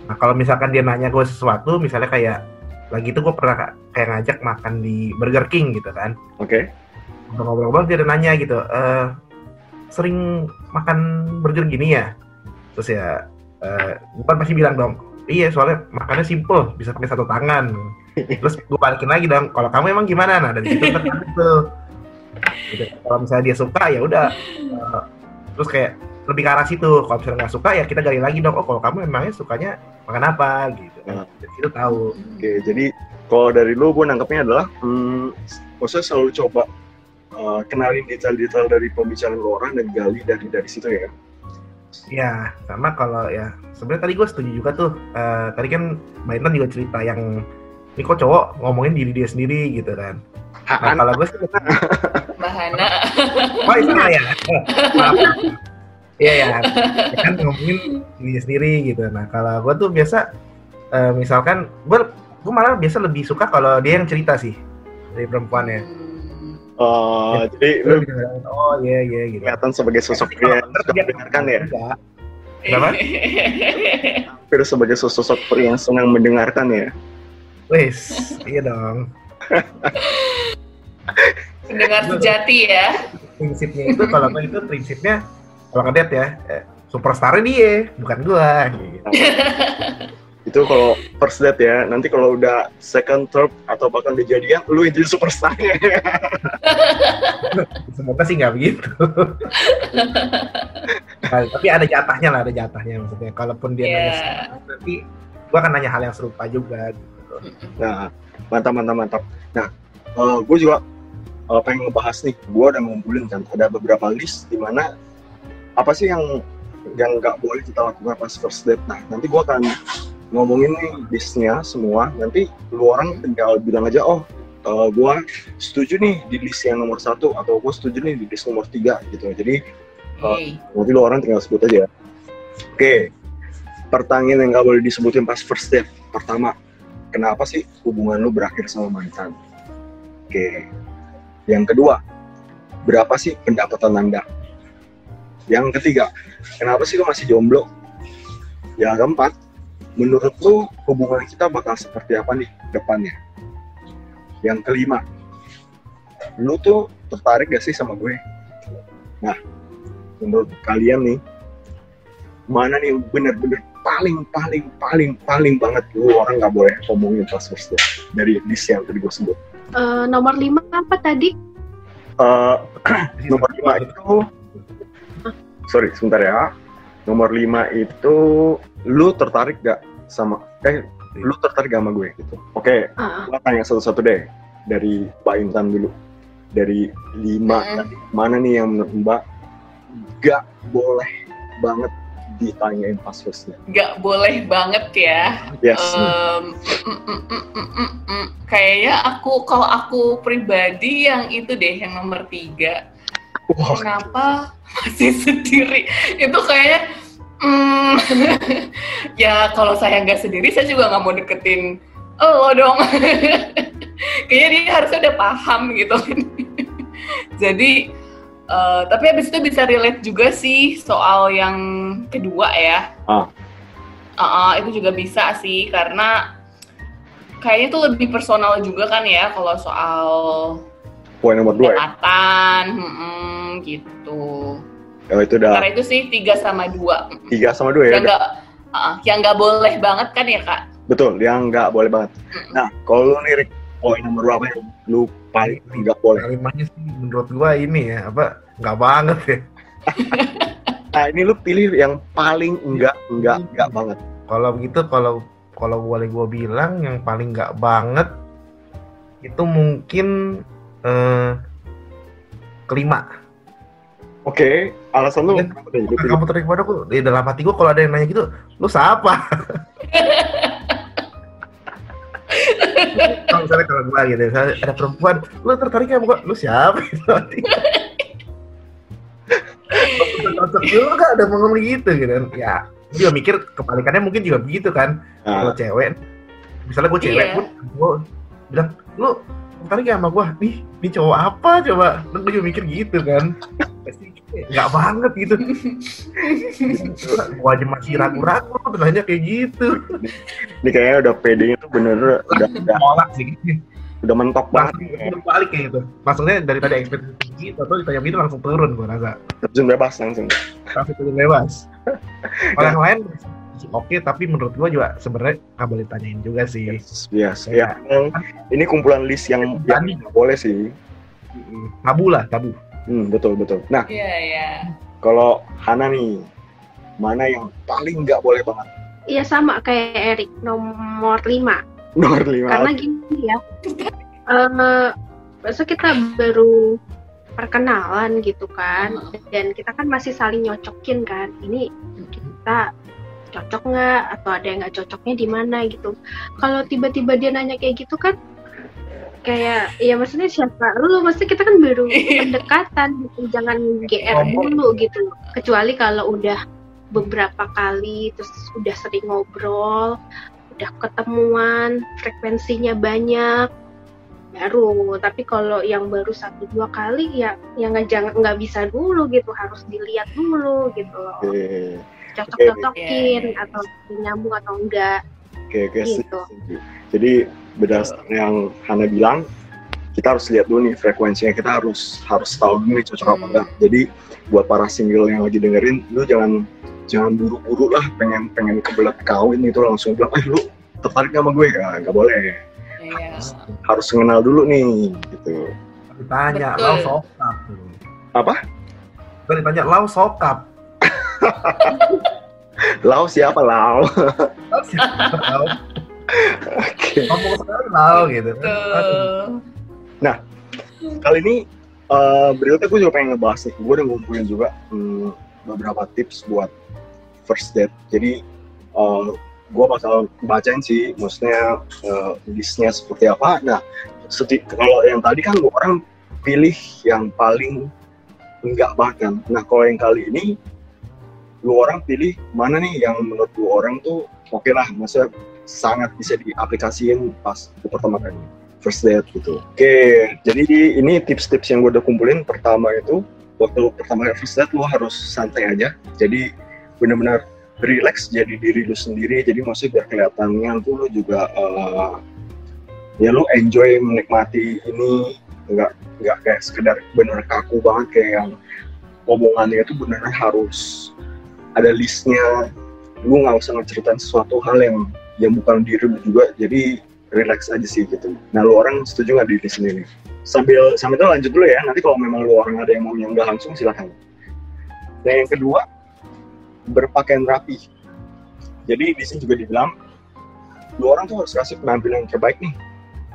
Nah, kalau misalkan dia nanya gue sesuatu, misalnya kayak lagi itu gue pernah ka- kayak ngajak makan di Burger King gitu kan oke ngobrol-ngobrol dia ada nanya gitu eh sering makan burger gini ya terus ya eh gue pasti bilang dong. Iya soalnya makannya simple bisa pakai satu tangan. Terus gue balikin lagi dong kalau kamu emang gimana? Nah dari situ kan itu Gitu. kalau misalnya dia suka ya udah. Eh, terus kayak lebih ke arah situ. Kalau misalnya nggak suka ya kita gali lagi dong. Oh kalau kamu emangnya sukanya makan apa? Gitu. Nah. dari situ tahu. Oke, jadi kalau dari lu gue nangkepnya adalah, hmm, maksudnya selalu coba uh, kenalin detail-detail dari pembicaraan orang dan gali dari dari situ ya. Ya, sama kalau ya sebenarnya tadi gue setuju juga tuh. Eh, tadi kan Mbak Intan juga cerita yang ini kok cowok ngomongin diri dia sendiri gitu kan. Nah, kalau gue sih Mbak Hana oh itu salah ya. Maaf. Iya ya, Ya kan ngomongin diri dia sendiri gitu. Nah kalau gue tuh biasa eh, misalkan gue gue malah biasa lebih suka kalau dia yang cerita sih dari perempuannya. Hmm. Uh, jadi Gue lu oh iya iya gitu. kelihatan sebagai sosok pria yang suka mendengarkan ya. Kenapa? Hampir sebagai sosok pria yang senang mendengarkan ya. Wes, iya dong. Pendengar sejati ya. prinsipnya itu kalau nggak itu prinsipnya kalau ngedet ya eh, superstarnya dia bukan gua gitu. Itu kalau first date ya. Nanti kalau udah second, third atau bahkan udah jadian, lu yang jadi superstarnya. semoga sih nggak begitu Nah, tapi ada jatahnya lah ada jatahnya maksudnya kalaupun dia nanya Iya. sesuatu, nanti gua akan nanya hal yang serupa juga gitu. Nah, mantap, mantap, mantap. Nah, gue juga eh, pengen ngebahas nih. Gue udah ngumpulin kan, ada beberapa list di mana apa sih yang yang nggak boleh kita lakukan pas first date. Nah, nanti gue akan ngomongin nih listnya semua. Nanti lu orang tinggal bilang aja, oh, gue setuju nih di list yang nomor satu atau gue setuju nih di list nomor tiga gitu. Jadi Hey. nanti lu orang tinggal sebut aja. Oke, pertanyaan yang nggak boleh disebutin pas first date. Pertama, kenapa sih hubungan lu berakhir sama mantan? Oke. Yang kedua, berapa sih pendapatan Anda? Yang ketiga, kenapa sih lu masih jomblo? Yang keempat, menurut lu hubungan kita bakal seperti apa nih depannya? Yang kelima, lu tuh tertarik gak sih sama gue? Nah, menurut kalian nih, mana nih bener-bener paling paling paling paling banget lu orang nggak boleh ngomongin pas first dari list yang tadi gue sebut. Eh, nomor lima apa tadi? Eh, nomor lima itu sorry sebentar ya nomor lima itu lu tertarik gak sama eh lu tertarik gak sama gue gitu oke Ah, gua tanya satu-satu deh dari Mbak Intan dulu dari lima Mm. tadi, mana nih yang menurut Mbak gak boleh banget ditanyain pas Gak boleh banget ya. yes Em, mm, mm, mm, mm, mm, mm. Kayaknya aku kalau aku pribadi yang itu deh yang nomor tiga. Wah, Kenapa masih sendiri? Itu kayaknya mm, ya kalau saya nggak sendiri saya juga nggak mau deketin lo dong. kayaknya dia harusnya udah paham gitu. Jadi eh, tapi habis itu bisa relate juga sih soal yang kedua ya. Ah. Ah, ah, itu juga bisa sih karena kayaknya itu lebih personal juga kan ya kalau soal poin nomor dua ya mm-mm, gitu. Oh, itu udah Karena itu sih tiga sama dua. tiga sama dua ya Yang nggak, ah, yang nggak boleh banget kan ya kak? Betul, yang nggak boleh banget. Mm. Nah, kalau lu nih, Rick, poin nomor berapa yang lu paling nggak boleh? Kalimatnya sih menurut gua ini ya apa nggak banget ya. Nah, ini lu pilih yang paling enggak, enggak, enggak banget. Kalau begitu kalau kalau boleh gua bilang yang paling nggak banget itu mungkin eh, kelima. Oke, alasan lu Iya. kenapa pilih? Kamu tertarik padaku di dalam hati gua kalau ada yang nanya gitu, lu siapa? kalau misalnya kalau gua gitu, misalnya ada perempuan, lu tertarik sama gua, lu siapa? Gitu. Cocok juga ada mau ngomong gitu gitu kan. Ya, juga mikir kebalikannya mungkin juga begitu kan. Kalau Nah, cewek, misalnya gua cewek Iya. pun, gua bilang, lu tertarik gak sama gua? Nih, nih cowok apa coba? Lu gua juga mikir gitu kan. Pasti nggak banget gitu. Gua aja masih ragu-ragu nanya kayak gitu. ini kayaknya udah PD-nya tuh bener udah udah, Nolak sih. udah mentok Langsung banget. langsung balik kayak gitu. Maksudnya daripada ekspektasi gitu, atau ditanya gitu langsung turun gua rasa. Terjun bebas langsung. Langsung turun bebas. Kalau yang lain oke, tapi menurut gua juga sebenarnya nggak boleh tanyain juga sih. Yes, yes. Ya, emang ini kumpulan list yang yang Tadi. boleh sih. Tabu lah, tabu. Hmm, betul betul. Nah, Iya iya. kalau Hana nih, mana yang paling nggak boleh banget? Iya sama kayak Erik nomor lima. Nomor lima. Karena gini ya, eh masa kita baru perkenalan gitu kan, dan kita kan masih saling nyocokin kan. Ini kita cocok nggak atau ada yang nggak cocoknya di mana gitu. Kalau tiba-tiba dia nanya kayak gitu kan, kayak ya maksudnya siapa lu? Maksudnya kita kan baru pendekatan gitu, jangan GR Ngomong. dulu gitu. Kecuali kalau udah beberapa kali terus udah sering ngobrol udah ketemuan frekuensinya banyak baru tapi kalau yang baru satu dua kali ya yang nggak jangan nggak bisa dulu gitu harus dilihat dulu gitu loh Oke, cocok Iya, cocokin iya. atau nyambung atau enggak oke, oke. Gitu. Jadi berdasarkan yang Hana bilang, kita harus lihat dulu nih frekuensinya kita harus harus tahu dulu nih cocok apa Hmm. enggak jadi buat para single yang lagi dengerin lu jangan jangan buru-buru lah pengen pengen kebelet kawin itu langsung bilang eh lu tertarik sama gue ya nggak boleh Iya. harus kenal dulu nih gitu Ditanya, Betul. lau sokap. tuh. apa Kan ditanya, lau sokap. lau siapa lau Lau siapa? Lau. Oke sekali lau gitu. Aduh. Betul. kali ini eh, berikutnya gue juga pengen ngebahas nih gue udah ngumpulin juga hmm, beberapa tips buat first date jadi eh, gue bakal bacain sih maksudnya eh, listnya seperti apa nah kalau yang tadi kan gue orang pilih yang paling enggak bahkan nah kalau yang kali ini lu orang pilih mana nih yang menurut lu orang tuh oke lah maksudnya sangat bisa diaplikasiin pas pertama kali first date gitu. Oke, jadi di- ini tips-tips yang gue udah kumpulin. Pertama itu, waktu pertama kali first date, lu harus santai aja. Jadi benar-benar relax jadi diri lu sendiri. Jadi maksudnya biar kelihatannya tuh lu juga eh, ya lu enjoy menikmati ini nggak nggak kayak sekedar bener kaku banget kayak yang omongannya itu beneran harus ada listnya lu nggak usah ngeceritain sesuatu hal yang yang bukan diri juga jadi relax aja sih gitu. Nah lu orang setuju nggak di sini nih sambil sambil itu lanjut dulu ya. Nanti kalau memang lu orang ada yang mau nyanggah langsung silakan. Nah yang kedua berpakaian rapi. Jadi di sini juga dibilang lu orang tuh harus kasih penampilan yang terbaik nih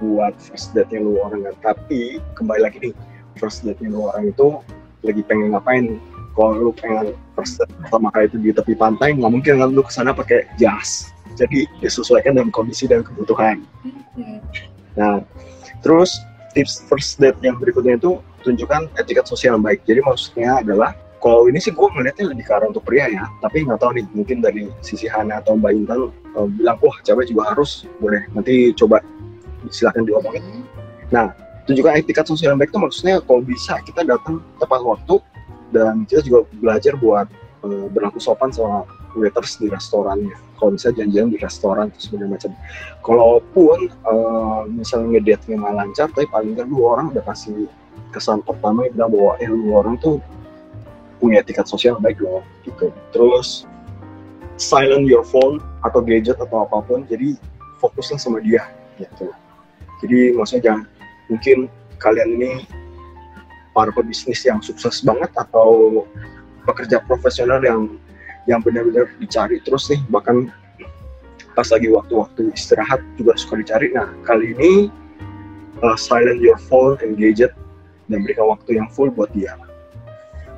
buat first date yang lu orang. Tapi kembali lagi nih first date yang lu orang itu lagi pengen ngapain? Kalau lu pengen first date pertama kali itu di tepi pantai nggak mungkin kan lu ke sana pakai jas jadi disesuaikan dengan kondisi dan kebutuhan. Nah terus tips first date yang berikutnya itu tunjukkan etiket sosial yang baik. Jadi maksudnya adalah kalau ini sih gue melihatnya lebih ke arah untuk pria ya. Tapi nggak tahu nih mungkin dari sisi Hana atau Mbak Intan eh, bilang wah cewek juga harus boleh. Nanti coba silakan diomongin. Tunjukkan etiket sosial yang baik itu maksudnya kalau bisa kita datang tepat waktu dan kita juga belajar buat eh, berlaku sopan sama waiters di restorannya. Kalau bisa janjian di restoran terus segala macam. Kalaupun eh, misalnya ngedate-nya nggak lancar tapi paling nggak dua orang udah kasih kesan pertama yang bilang bahwa eh lu orang tuh punya etiket sosial baik loh gitu. Terus silent your phone atau gadget atau apa pun jadi fokusnya sama dia gitu. Jadi maksudnya jangan mungkin kalian ini para pebisnis yang sukses banget atau pekerja profesional yang yang benar-benar dicari terus nih. Bahkan pas lagi waktu-waktu istirahat juga suka dicari. Nah kali ini uh, silent your phone and gadget dan berikan waktu yang full buat dia.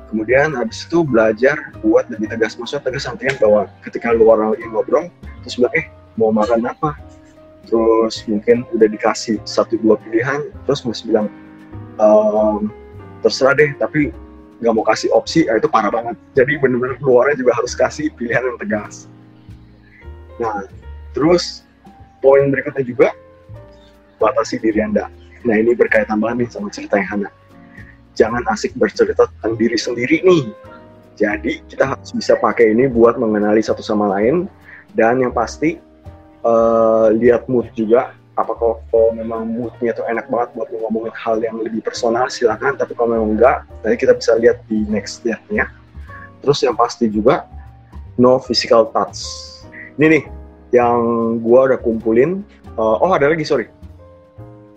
Kemudian habis itu belajar buat lebih tegas. Maksudnya tegas artinya bahwa ketika lu orang lagi ngobrol terus bilang eh mau makan apa? Terus mungkin udah dikasih satu dua pilihan terus masih bilang ehm, terserah deh tapi nggak mau kasih opsi ya itu parah banget. Jadi bener-bener keluarnya juga harus kasih pilihan yang tegas. Nah terus poin berikutnya juga batasi diri anda. Nah ini berkaitan banget nih sama cerita yang Hana. Jangan asik bercerita tentang diri sendiri nih. Jadi kita harus bisa pakai ini buat mengenali satu sama lain. Dan yang pasti eh, lihat mood juga apakah kalau memang moodnya tuh enak banget buat lu ngomongin hal yang lebih personal silakan. Tapi kalau memang enggak nanti kita bisa lihat di next date-nya terus yang pasti juga no physical touch. Ini nih yang gua udah kumpulin. Eh, oh ada lagi sorry.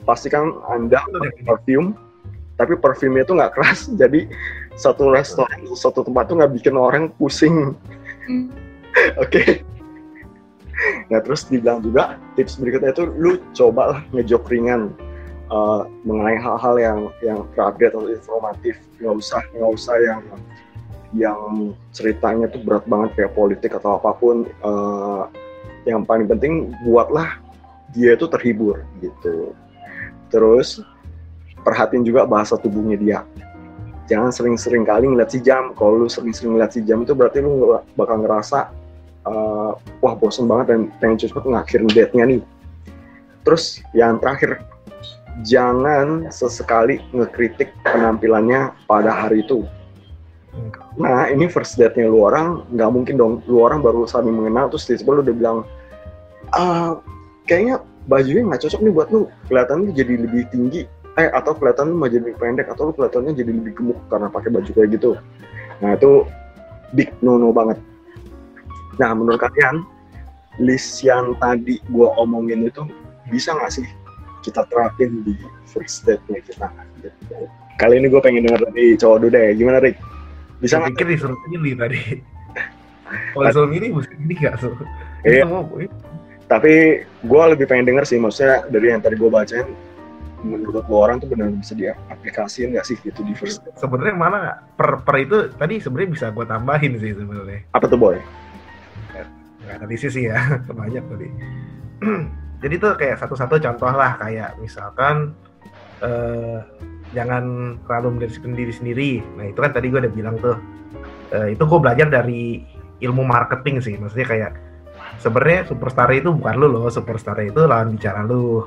Pastikan anda pakai perfume tapi parfumnya tuh nggak keras. Jadi satu restoran satu tempat tuh nggak bikin orang pusing. Hmm. Oke. Nah terus dibilang juga tips berikutnya itu lu coba lah ngejok ringan uh, mengenai hal-hal yang yang terupdate atau informatif. Nggak usah nggak usah yang yang ceritanya tuh berat banget kayak politik atau apa pun uh, yang paling penting buatlah dia itu terhibur gitu. Terus perhatiin juga bahasa tubuhnya dia. Jangan sering-sering kali ngeliat si jam. Kalau lu sering-sering ngeliat si jam itu berarti lu bakal ngerasa uh, wah bosen banget dan pengen cepet ngakhirin date-nya nih. Terus yang terakhir jangan sesekali ngekritik penampilannya pada hari itu. Nah ini first date-nya lu orang nggak mungkin dong. Lu orang baru saling mengenal terus tiba-tiba lu udah bilang ah kayaknya bajunya nggak cocok nih buat lu. Kelihatannya jadi lebih tinggi. Eh atau kelihatan mau jadi pendek atau lu kelihatannya jadi lebih gemuk karena pakai baju kayak gitu. Nah itu big no no banget nah menurut kalian list yang tadi gua omongin itu bisa nggak sih kita terapin di first date-nya kita kali ini gue pengen denger dari cowok dulu deh gimana Rick bisa nggak pikir disuruh pilih tadi. Kalau disuruh milih, mesti pilih nggak tuh? Iya. Tapi gue lebih pengen denger sih maksudnya dari yang tadi gue bacain menurut lo orang tuh benar bisa diaplikasiin nggak sih gitu di first date sebenarnya mana per per itu tadi sebenarnya bisa gue tambahin sih sebenarnya. apa tuh boy Nggak analisis sih ya, banyak tadi. Jadi tuh kayak satu-satu contoh lah kayak misalkan eh, jangan terlalu mendefinisikan diri sendiri. Nah itu kan tadi gue udah bilang tuh. Eh, itu gue belajar dari ilmu marketing sih. Maksudnya kayak sebenarnya superstar itu bukan lu loh, superstar itu lawan bicara lu.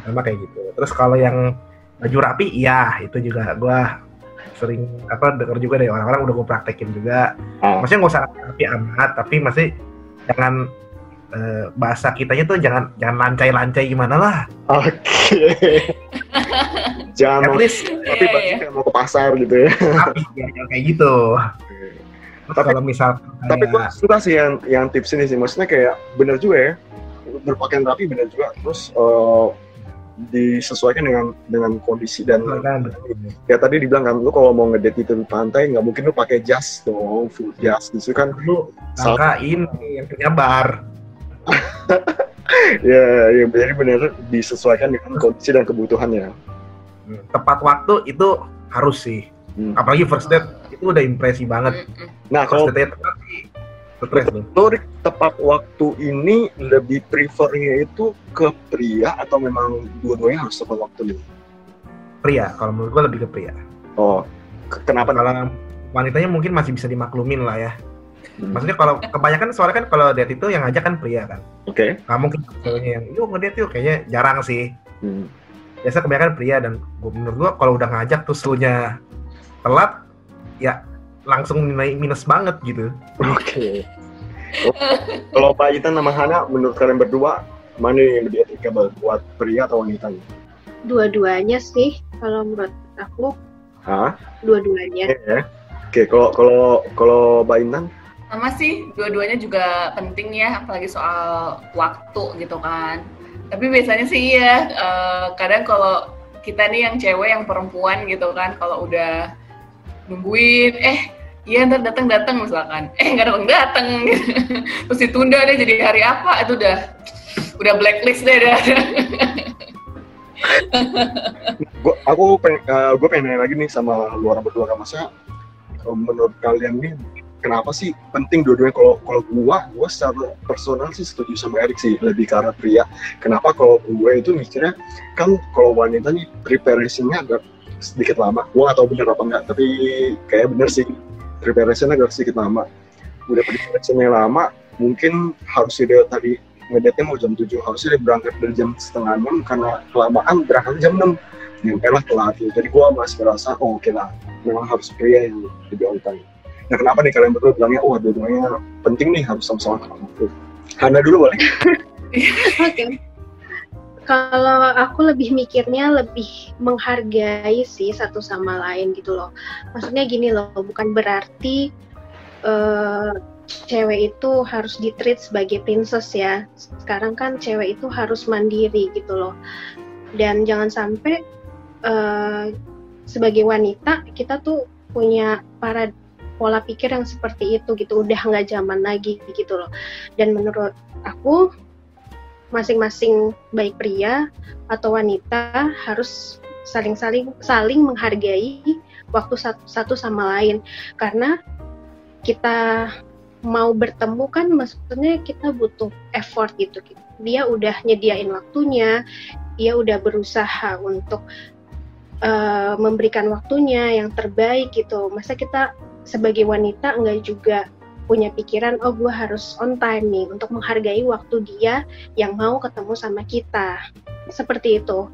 Sama kayak gitu. Terus kalau yang baju rapi, iya itu juga gue sering apa denger juga dari orang-orang udah gue praktekin juga. Ah. Maksudnya nggak usah rapi amat, tapi masih jangan eh, bahasa kitanya tuh jangan jangan lancai-lancai gimana lah. oke jangan At mau tapi pasti iya. kayak mau ke pasar gitu ya rapi ya, yang kayak gitu. Terus Tapi- kalau misal tapi gue suka sih yang yang tips ini sih maksudnya kayak bener juga ya berpakaian rapi bener juga terus eh, disesuaikan dengan dengan kondisi dan kan, ya tadi dibilang kan lu kalau mau ngedate itu di pantai nggak mungkin lu pakai jas dong full jas gitu kan lu sangkain yang punya bar. ya ya jadi bener disesuaikan dengan kondisi dan kebutuhannya Tepat waktu itu harus sih. Hmm. Apalagi first date itu udah impresi banget. Mm-mm. nah First kalau date tepat sih. Stres Rick, tepat waktu ini lebih prefernya itu ke pria atau memang dua-duanya harus tepat waktu nih Pria, kalau menurut gua lebih ke pria. oh ke- kenapa Kalau wanitanya mungkin masih bisa dimaklumin lah ya. Hmm. Maksudnya kalau kebanyakan soalnya kan kalau date itu yang ngajak kan pria kan. oke Nggak mungkin ceweknya yang yuk ngedate yuk kayaknya jarang sih. Hmm. Biasa kebanyakan pria dan gua, menurut gua kalau udah ngajak terus lu nya telat ya langsung nilai minus banget gitu. Oke. Kalau Pak Itan sama Hana, menurut kalian berdua, mana yang lebih applicable buat pria atau wanita? Dua-duanya sih, kalau menurut aku Hah? dua-duanya. Oke ya. Oke, kalau kalau kalau Mbak Intan, sama sih dua-duanya juga penting ya apalagi soal waktu gitu kan tapi biasanya sih iya eh, kadang kalau kita nih yang cewek yang perempuan gitu kan kalau udah nungguin eh iya ntar datang datang misalkan. Eh nggak datang datang. Terus ditunda deh jadi hari apa? Itu udah udah blacklist deh dah. gua aku pengen, eh, gua pengen nanya lagi nih sama luar berdua kan masa menurut kalian nih kenapa sih penting dua-duanya? Kalau kalau gua gua secara personal sih setuju sama Erik sih lebih ke arah pria. Kenapa kalau gue itu mikirnya kan kalau wanita nih preparation-nya agak sedikit lama. Gua nggak tahu bener apa enggak tapi kayak bener sih. Preparation-nya agak sedikit lama. Udah preparation-nya lama mungkin harus dia tadi ngedate mau jam 7 harusnya dia berangkat dari jam setengah enam karena kelamaan berangkat jam 6 nyampe lah telat gitu. jadi gua masih merasa oh oke lah. Memang harus pria yang lebih on time. Nah kenapa nih kalian berdua bilangnya wah dua-duanya penting nih harus sama-sama waktu Hana dulu boleh. Oke. Kalau aku lebih mikirnya lebih menghargai sih satu sama lain gitu loh. Maksudnya gini loh, bukan berarti eh, cewek itu harus ditreat sebagai princess ya. Sekarang kan cewek itu harus mandiri gitu loh. Dan jangan sampai eh, sebagai wanita kita tuh punya para pola pikir yang seperti itu gitu. Udah nggak zaman lagi gitu loh. Dan menurut aku masing-masing baik pria atau wanita harus saling-saling saling menghargai waktu satu, satu sama lain. Karena kita mau bertemu kan maksudnya kita butuh effort gitu. Dia udah nyediain waktunya dia udah berusaha untuk eh, memberikan waktunya yang terbaik gitu. Masa kita sebagai wanita enggak juga punya pikiran oh gue harus on time nih untuk menghargai waktu dia yang mau ketemu sama kita. Seperti itu.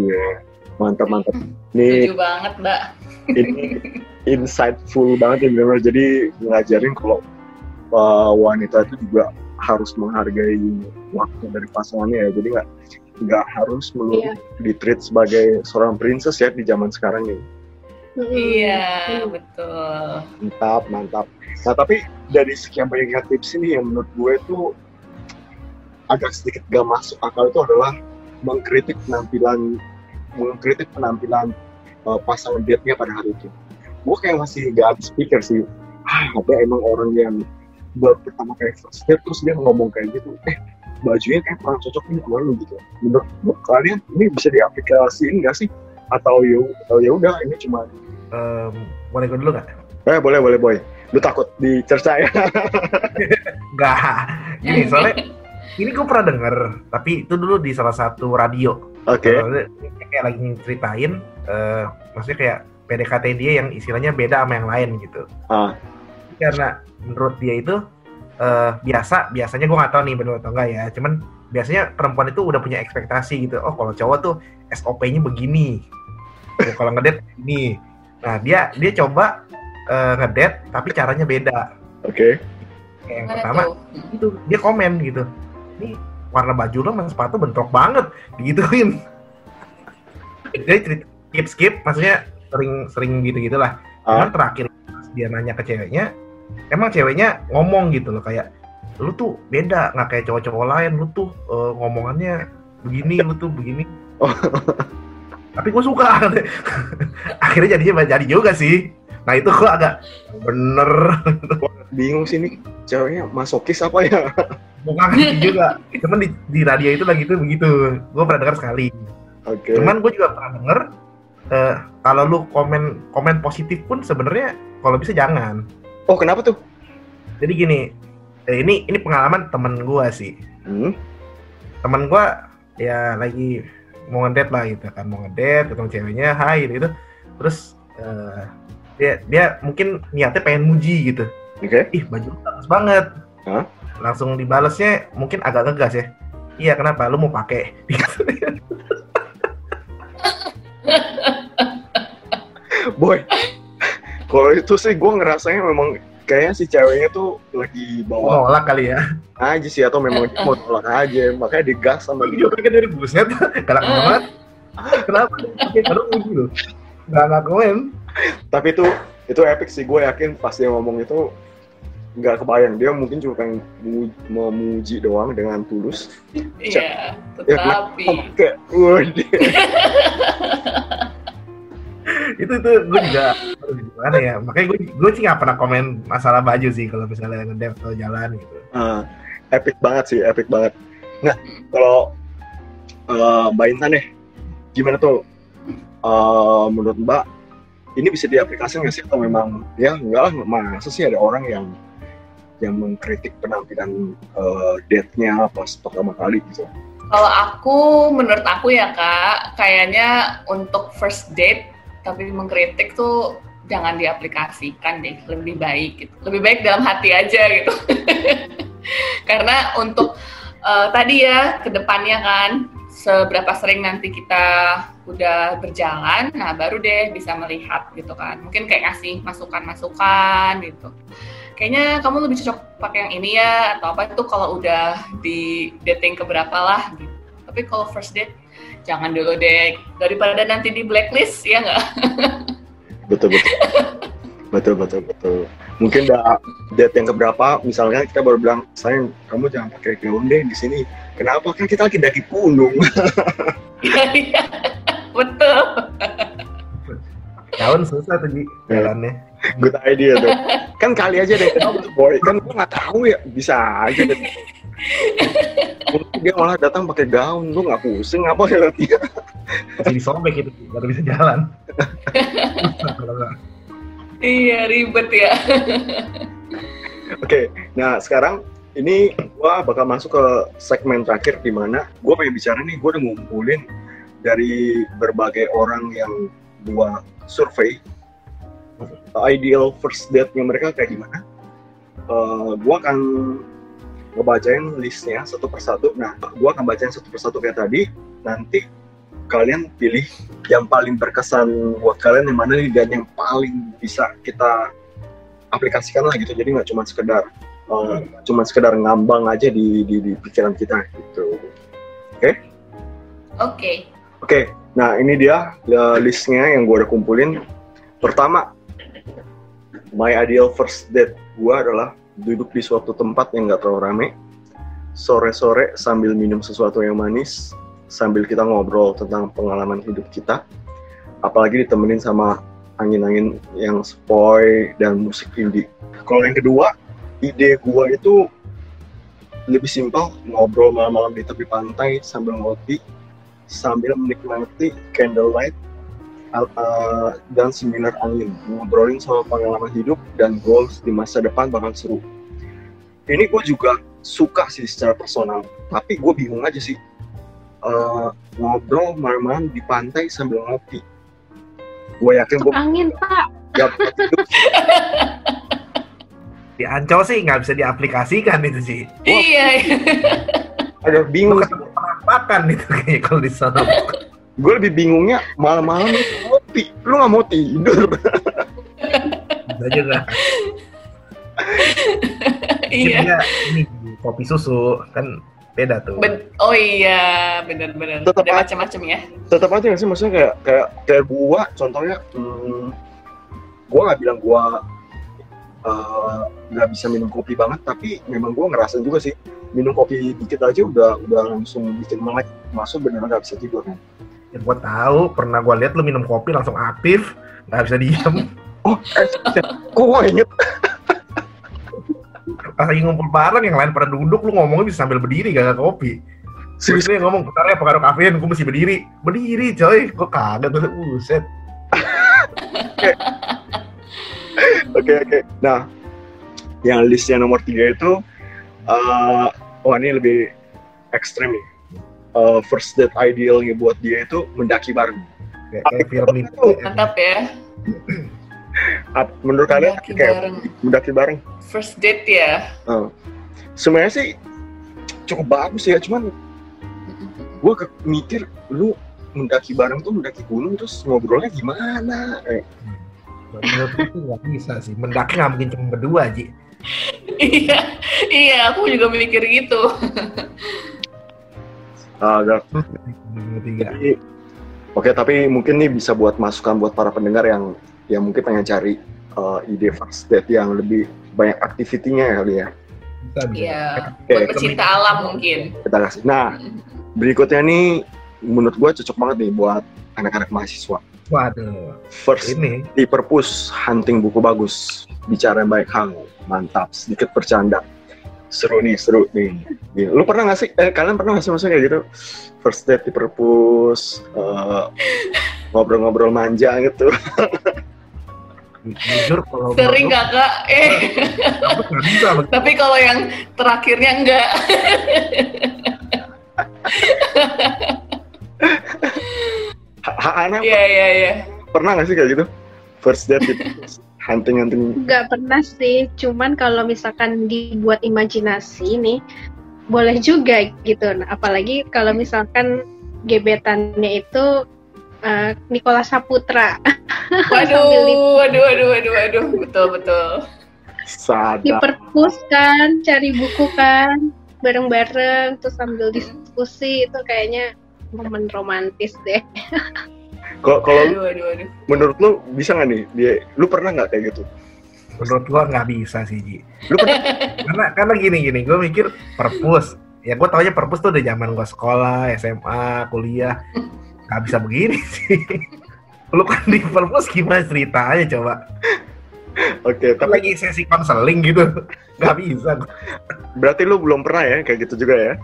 Iya, mantap mantap. Nih setuju banget mbak. ini insightful banget ya benar jadi ngajarin kalau uh, wanita itu juga harus menghargai waktu dari pasangannya ya. Jadi nggak nggak harus melulu Iya. ditreat sebagai seorang princess ya di zaman sekarang ini. Iya, betul. Mantap, mantap. Nah, tapi dari sekian banyaknya tips ini yang menurut gue tuh agak sedikit gak masuk akal itu adalah mengkritik penampilan mengkritik penampilan uh, pasangan date-nya pada hari itu. Gue kayak masih gak habis pikir sih. Ah, ada emang orang yang baru pertama kali first date terus dia ngomong kayak gitu. Eh, bajunya kayak kurang cocok nih sama lu gitu. Menurut kalian ini bisa diaplikasiin gak sih? Atau ya atau ya udah ini cuma Em, boleh gue dulu nggak? eh boleh boleh boy. Lu takut dicerca ya? Nggak. Gini soalnya ini gue pernah denger, tapi itu dulu di salah satu radio. Oke. Dia kayak lagi ceritain, eh, maksudnya kayak PDKT dia yang istilahnya beda sama yang lain gitu. Ah. Karena menurut dia itu eh, biasa, biasanya gue nggak tahu nih benar atau enggak ya. Cuman biasanya perempuan itu udah punya ekspektasi gitu. Oh kalau cowok tuh SOP-nya begini. Kalau ngedate ini. Nah dia dia coba eh, ngedate tapi caranya beda. Oke. Kayak yang pertama tuh? itu dia komen gitu ini warna baju lo sama sepatu bentrok banget digituin jadi cerita skip skip maksudnya sering sering gitu gitulah Ah. Cuman terakhir pas dia nanya ke ceweknya emang ceweknya ngomong gitu loh kayak lu tuh beda nggak kayak cowok-cowok lain lu tuh eh, ngomongannya begini lu tuh begini Oh. tapi gue suka akhirnya jadinya jadi juga sih nah itu kok agak bener Bingung sih nih ceweknya masokis apa ya? Gue ngerti juga. Cuman di, di radio itu lagi tuh begitu. Gue pernah dengar sekali. Oke. Cuman gue juga pernah denger eh, kalau lu komen komen positif pun sebenarnya kalau bisa jangan. Oh kenapa tuh? Jadi gini, eh, ini ini pengalaman temen gue sih. Hmm? Temen gue ya lagi mau ngedate lah gitu kan, mau ngedate ketemu ceweknya, hai gitu. Terus eh, dia dia mungkin niatnya pengen muji gitu. Oke. ih baju lu bagus banget Hah? langsung dibalesnya mungkin agak ngegas ya iya kenapa lu mau pakai Boy. Kalau itu sih gue ngerasanya memang kayaknya si ceweknya tuh lagi bawa nolak kali ya. aja sih atau memang dia mau tolak aja makanya digas sama dia. juga kan dari buset galak banget. Kenapa? Baru muji lu nggak ngakuin Tapi itu itu epic sih gue yakin pas dia ngomong itu nggak kebayang. Dia mungkin cuma pengen mu- memuji doang dengan tulus. Iya, Ya, tetapi. Kayak, waduh. itu itu gue juga gimana ya makanya gue gue sih nggak pernah komen masalah baju sih kalau misalnya ngedep atau jalan gitu Ah, epic banget sih, epic banget. Nah, kalau eh, Mbak Intan deh, gimana tuh eh, menurut Mbak? Ini bisa diaplikasikan nggak sih atau memang ya enggak lah, masa sih ada orang yang yang mengkritik penampilan eh, date-nya pas pertama kali gitu. kalau aku menurut aku ya kak, kayaknya untuk first date tapi mengkritik tuh jangan diaplikasikan deh, lebih baik gitu. Lebih baik dalam hati aja gitu. Karena untuk eh, tadi ya ke depannya kan seberapa sering nanti kita udah berjalan, nah baru deh bisa melihat gitu kan. Mungkin kayak ngasih masukan-masukan gitu. Kayaknya kamu lebih cocok pakai yang ini ya atau apa itu kalau udah di dating keberapa lah gitu. Tapi kalau first date jangan dulu deh daripada nanti di blacklist ya nggak? Betul betul. betul betul betul. Mungkin udah date yang keberapa, misalnya kita baru bilang, sayang kamu jangan pakai gaun deh di sini. Kenapa? Kan kita lagi daki gunung. Iya iya betul. Tahun susah tuh Ji, jalannya. Good idea tuh. Kan kali aja deh, kenapa tuh boy? Kan gue nggak tahu ya, bisa aja deh. Dia malah datang pakai gaun, lu nggak pusing apa ya dia? Jadi sobek itu, baru bisa jalan. Iya ribet ya. Oke, nah sekarang ini gua bakal masuk ke segmen terakhir di mana gua pengen bicara nih, gua udah ngumpulin dari berbagai orang yang gua survei ideal first date-nya mereka kayak gimana. Eh, gua akan ngebacain listnya satu persatu. Nah, gua akan bacain satu persatu kayak tadi. Nanti kalian pilih yang paling berkesan buat kalian yang mana nih dan yang paling bisa kita aplikasikan lah gitu. Jadi nggak cuma sekedar uh, cuma sekedar ngambang aja di, di, di pikiran kita gitu. Oke? Oke. Oke, nah ini dia uh, listnya yang gue udah kumpulin. Pertama, my ideal first date gue adalah duduk di suatu tempat yang gak terlalu rame, sore-sore sambil minum sesuatu yang manis, sambil kita ngobrol tentang pengalaman hidup kita, apalagi ditemenin sama angin-angin yang spoy dan musik indie. Kalau yang kedua, ide gue itu lebih simpel, ngobrol malam-malam di tepi pantai sambil ngopi, sambil menikmati candlelight uh, dan seminar angin, ngobrolin soal pengalaman hidup dan goals di masa depan bakal seru. Ini gue juga suka sih secara personal, tapi gue bingung aja sih uh, ngobrol malam-malam di pantai sambil ngopi. Gue yakin gue Angin, Pak. gak hidup Di Ancol sih nggak bisa diaplikasikan itu sih. Iya. iya. Lu bingung. penampakan itu kayaknya kalau di sana. Gue lebih bingungnya malam-malam ngopi, lu nggak mau tidur. Juga. Iya. Ini kopi susu kan beda tuh. Ben- oh iya, bener-bener. Tetep Ada aja. macam-macam ya. tetap aja sih maksudnya kayak kayak kayak gua contohnya hmm, gua nggak bilang gua eh, nggak bisa minum kopi banget tapi memang gua ngerasain juga sih minum kopi dikit aja udah udah langsung bikin melek masuk beneran nggak bisa tidur kan Ya, gua tahu, pernah gua lihat lu minum kopi langsung aktif, nggak bisa diem. oh eh, gua inget Pas lagi ngumpul bareng, yang lain pada duduk, lu ngomongnya bisa sambil berdiri gak kopi. serius Terus dia ngomong, bentar ya pengaruh kafein, gue mesti berdiri. Berdiri coy, kok kagak tuh, buset. oke oke nah yang listnya nomor tiga itu eh wah ini lebih ekstrim nih Eh, first date idealnya buat dia itu mendaki bareng Kayak, kayak film ini. Mantap ya. Ap- menurut kalian Mendaki kayak bareng. mendaki bareng First date ya. Oh. Sebenarnya sih cukup bagus ya, cuman gue ke mikir lu mendaki bareng tuh mendaki gunung terus ngobrolnya gimana? Eh, Menurut gue tuh nggak bisa sih, mendaki nggak mungkin cuma berdua, Ji. iya, iya. Aku juga mikir gitu. Agak. Tapi- Oke, tapi mungkin nih bisa buat masukan buat para pendengar yang yang mungkin pengen cari uh, ide first date yang lebih banyak aktivitinya ya kali ya. Bisa, bisa. Iya. Oke, Buat pecinta alam mungkin. kita kasih. Nah, berikutnya nih menurut gue cocok banget nih buat anak-anak mahasiswa. Waduh, First ini di perpus hunting buku bagus bicara yang baik hang mantap sedikit bercanda seru nih seru nih Gini. lu pernah nggak sih eh, kalian pernah nggak sih maksudnya kayak gitu first date di perpus eh, ngobrol-ngobrol manja gitu jujur kalau Sering kakak. Eh, nggak bisa begitu. tapi kalau yang terakhirnya enggak. Ana Iya, iya, iya. pernah nggak sih kayak gitu first date di perpus hunting hunting Nggak pernah sih, cuman kalau misalkan dibuat imajinasi nih, boleh juga gitu. Nah, apalagi kalau misalkan gebetannya itu eh, Nicholas Saputra. Waduh, waduh, waduh, waduh, waduh. Betul, betul. di sadar perpus kan, cari buku kan, bareng-bareng, terus sambil diskusi itu kayaknya momen romantis deh. kalau kalau menurut lu bisa nggak nih dia lu pernah nggak kayak gitu Menurut gua nggak bisa sih, Ji. lu pernah Karena karena gini gini, gue mikir perpus. Ya gue taunya perpus tuh udah zaman gua sekolah, SMA, kuliah. Nggak bisa begini sih. Lu kan di perpus gimana ceritanya coba? oke Tapi tapi lagi sesi konseling gitu. Nggak bisa. berarti lu belum pernah ya kayak gitu juga ya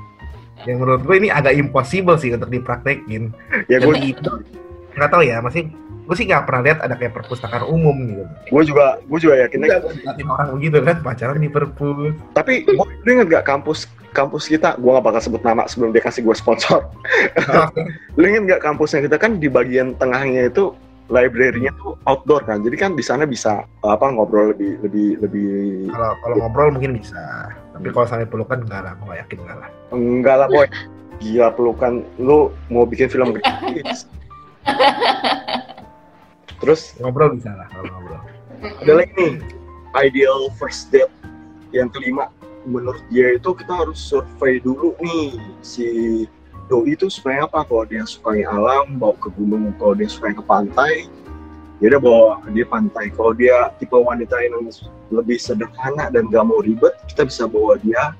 Yang menurut gue ini agak impossible sih untuk dipraktekin. ya gue Jadi itu nggak tahu ya, masih gue sih nggak pernah lihat ada kayak perpustakaan umum gitu. gue juga gue juga liatin orang begitu kan pacaran di perpus. tapi lu inget gak kampus kampus kita? Gue gak bakal sebut nama sebelum dia kasih gue sponsor. Lu inget gak kampusnya kita? Kan di bagian tengahnya itu library-nya tuh outdoor kan? Jadi kan di sana bisa apa ngobrol lebih lebih lebih Kalau kalau ngobrol mungkin bisa, tapi kalau sampai pelukan enggak lah, gue nggak yakin enggak lah. enggak lah boy. Gila pelukan. Lu mau bikin film gratis terus? Ngobrol bisa lah kalau ngobrol. ada lagi nih ideal first date yang kelima. Menurut dia itu kita harus survei dulu nih si doi itu supaya apa? Kalau dia sukanya alam bawa ke gunung. Kalau dia suka ke pantai ya udah bawa dia pantai. Kalau dia tipe wanita yang lebih sederhana dan gak mau ribet kita bisa bawa dia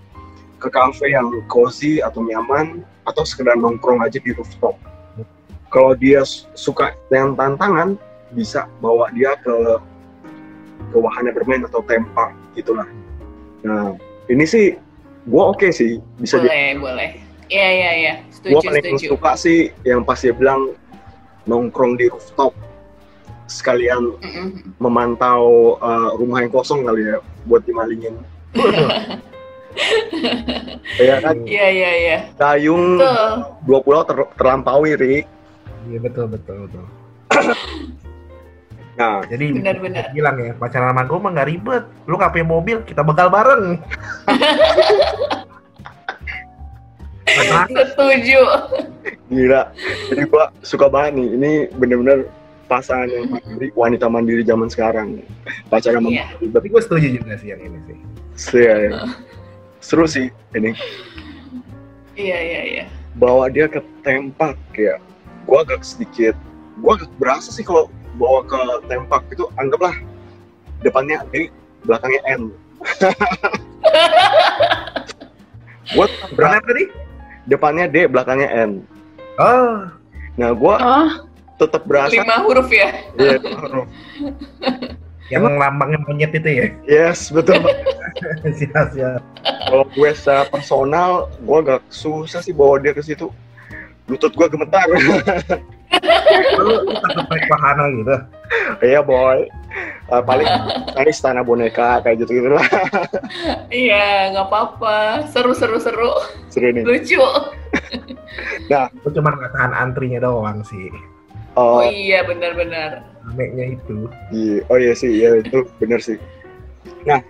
ke cafe yang cozy atau nyaman atau sekedar nongkrong aja di rooftop kalau dia su- suka dengan tantangan bisa bawa dia ke ke wahana bermain atau tempat gitulah. Nah ini sih gua oke sih bisa di boleh boleh. Iya iya iya. Gue setuju paling setuju. suka sih yang pas dia bilang nongkrong di rooftop sekalian Mm-mm. memantau uh, rumah yang kosong kali ya buat dimalingin. Ya kan? Iya iya iya. Dayung tuh dua pulau ter- terlampaui Rik Iya betul betul betul. nah Jadi Benar-benar. gua bilang ya pacaran sama gue mah nggak ribet. Lu nggak punya mobil kita bekal bareng. Nah, setuju gila jadi gua suka banget nih ini bener-bener pasangan yang mandiri, wanita mandiri zaman sekarang pacaran sama Iya. ribet tapi gue setuju juga sih yang ini sih. Iya, iya. seru sih ini iya iya iya bawa dia ke tempat ya gua agak sedikit gua agak berasa sih kalau bawa ke tempat itu anggaplah depannya D belakangnya N. Gua Berapa berasa tadi? depannya D belakangnya N. Oh, nah gua Oh, tetap berasa. Lima huruf ya? Iya, yang lambangnya monyet itu ya. yes betul. Siap siap. kalau gue secara personal gue agak susah sih bawa dia ke situ lutut gue gemetar. Lu, takut naik wahana gitu. iya boy. Eh, paling paling istana boneka kayak gitu gitu lah. Iya nggak apa-apa. Seru seru seru. Seru nih. Lucu. Lu cuma nggak tahan antrinya doang sih. oh. Oh iya benar-benar. Ramenya itu. iya. Oh iya sih iya itu bener sih. Nah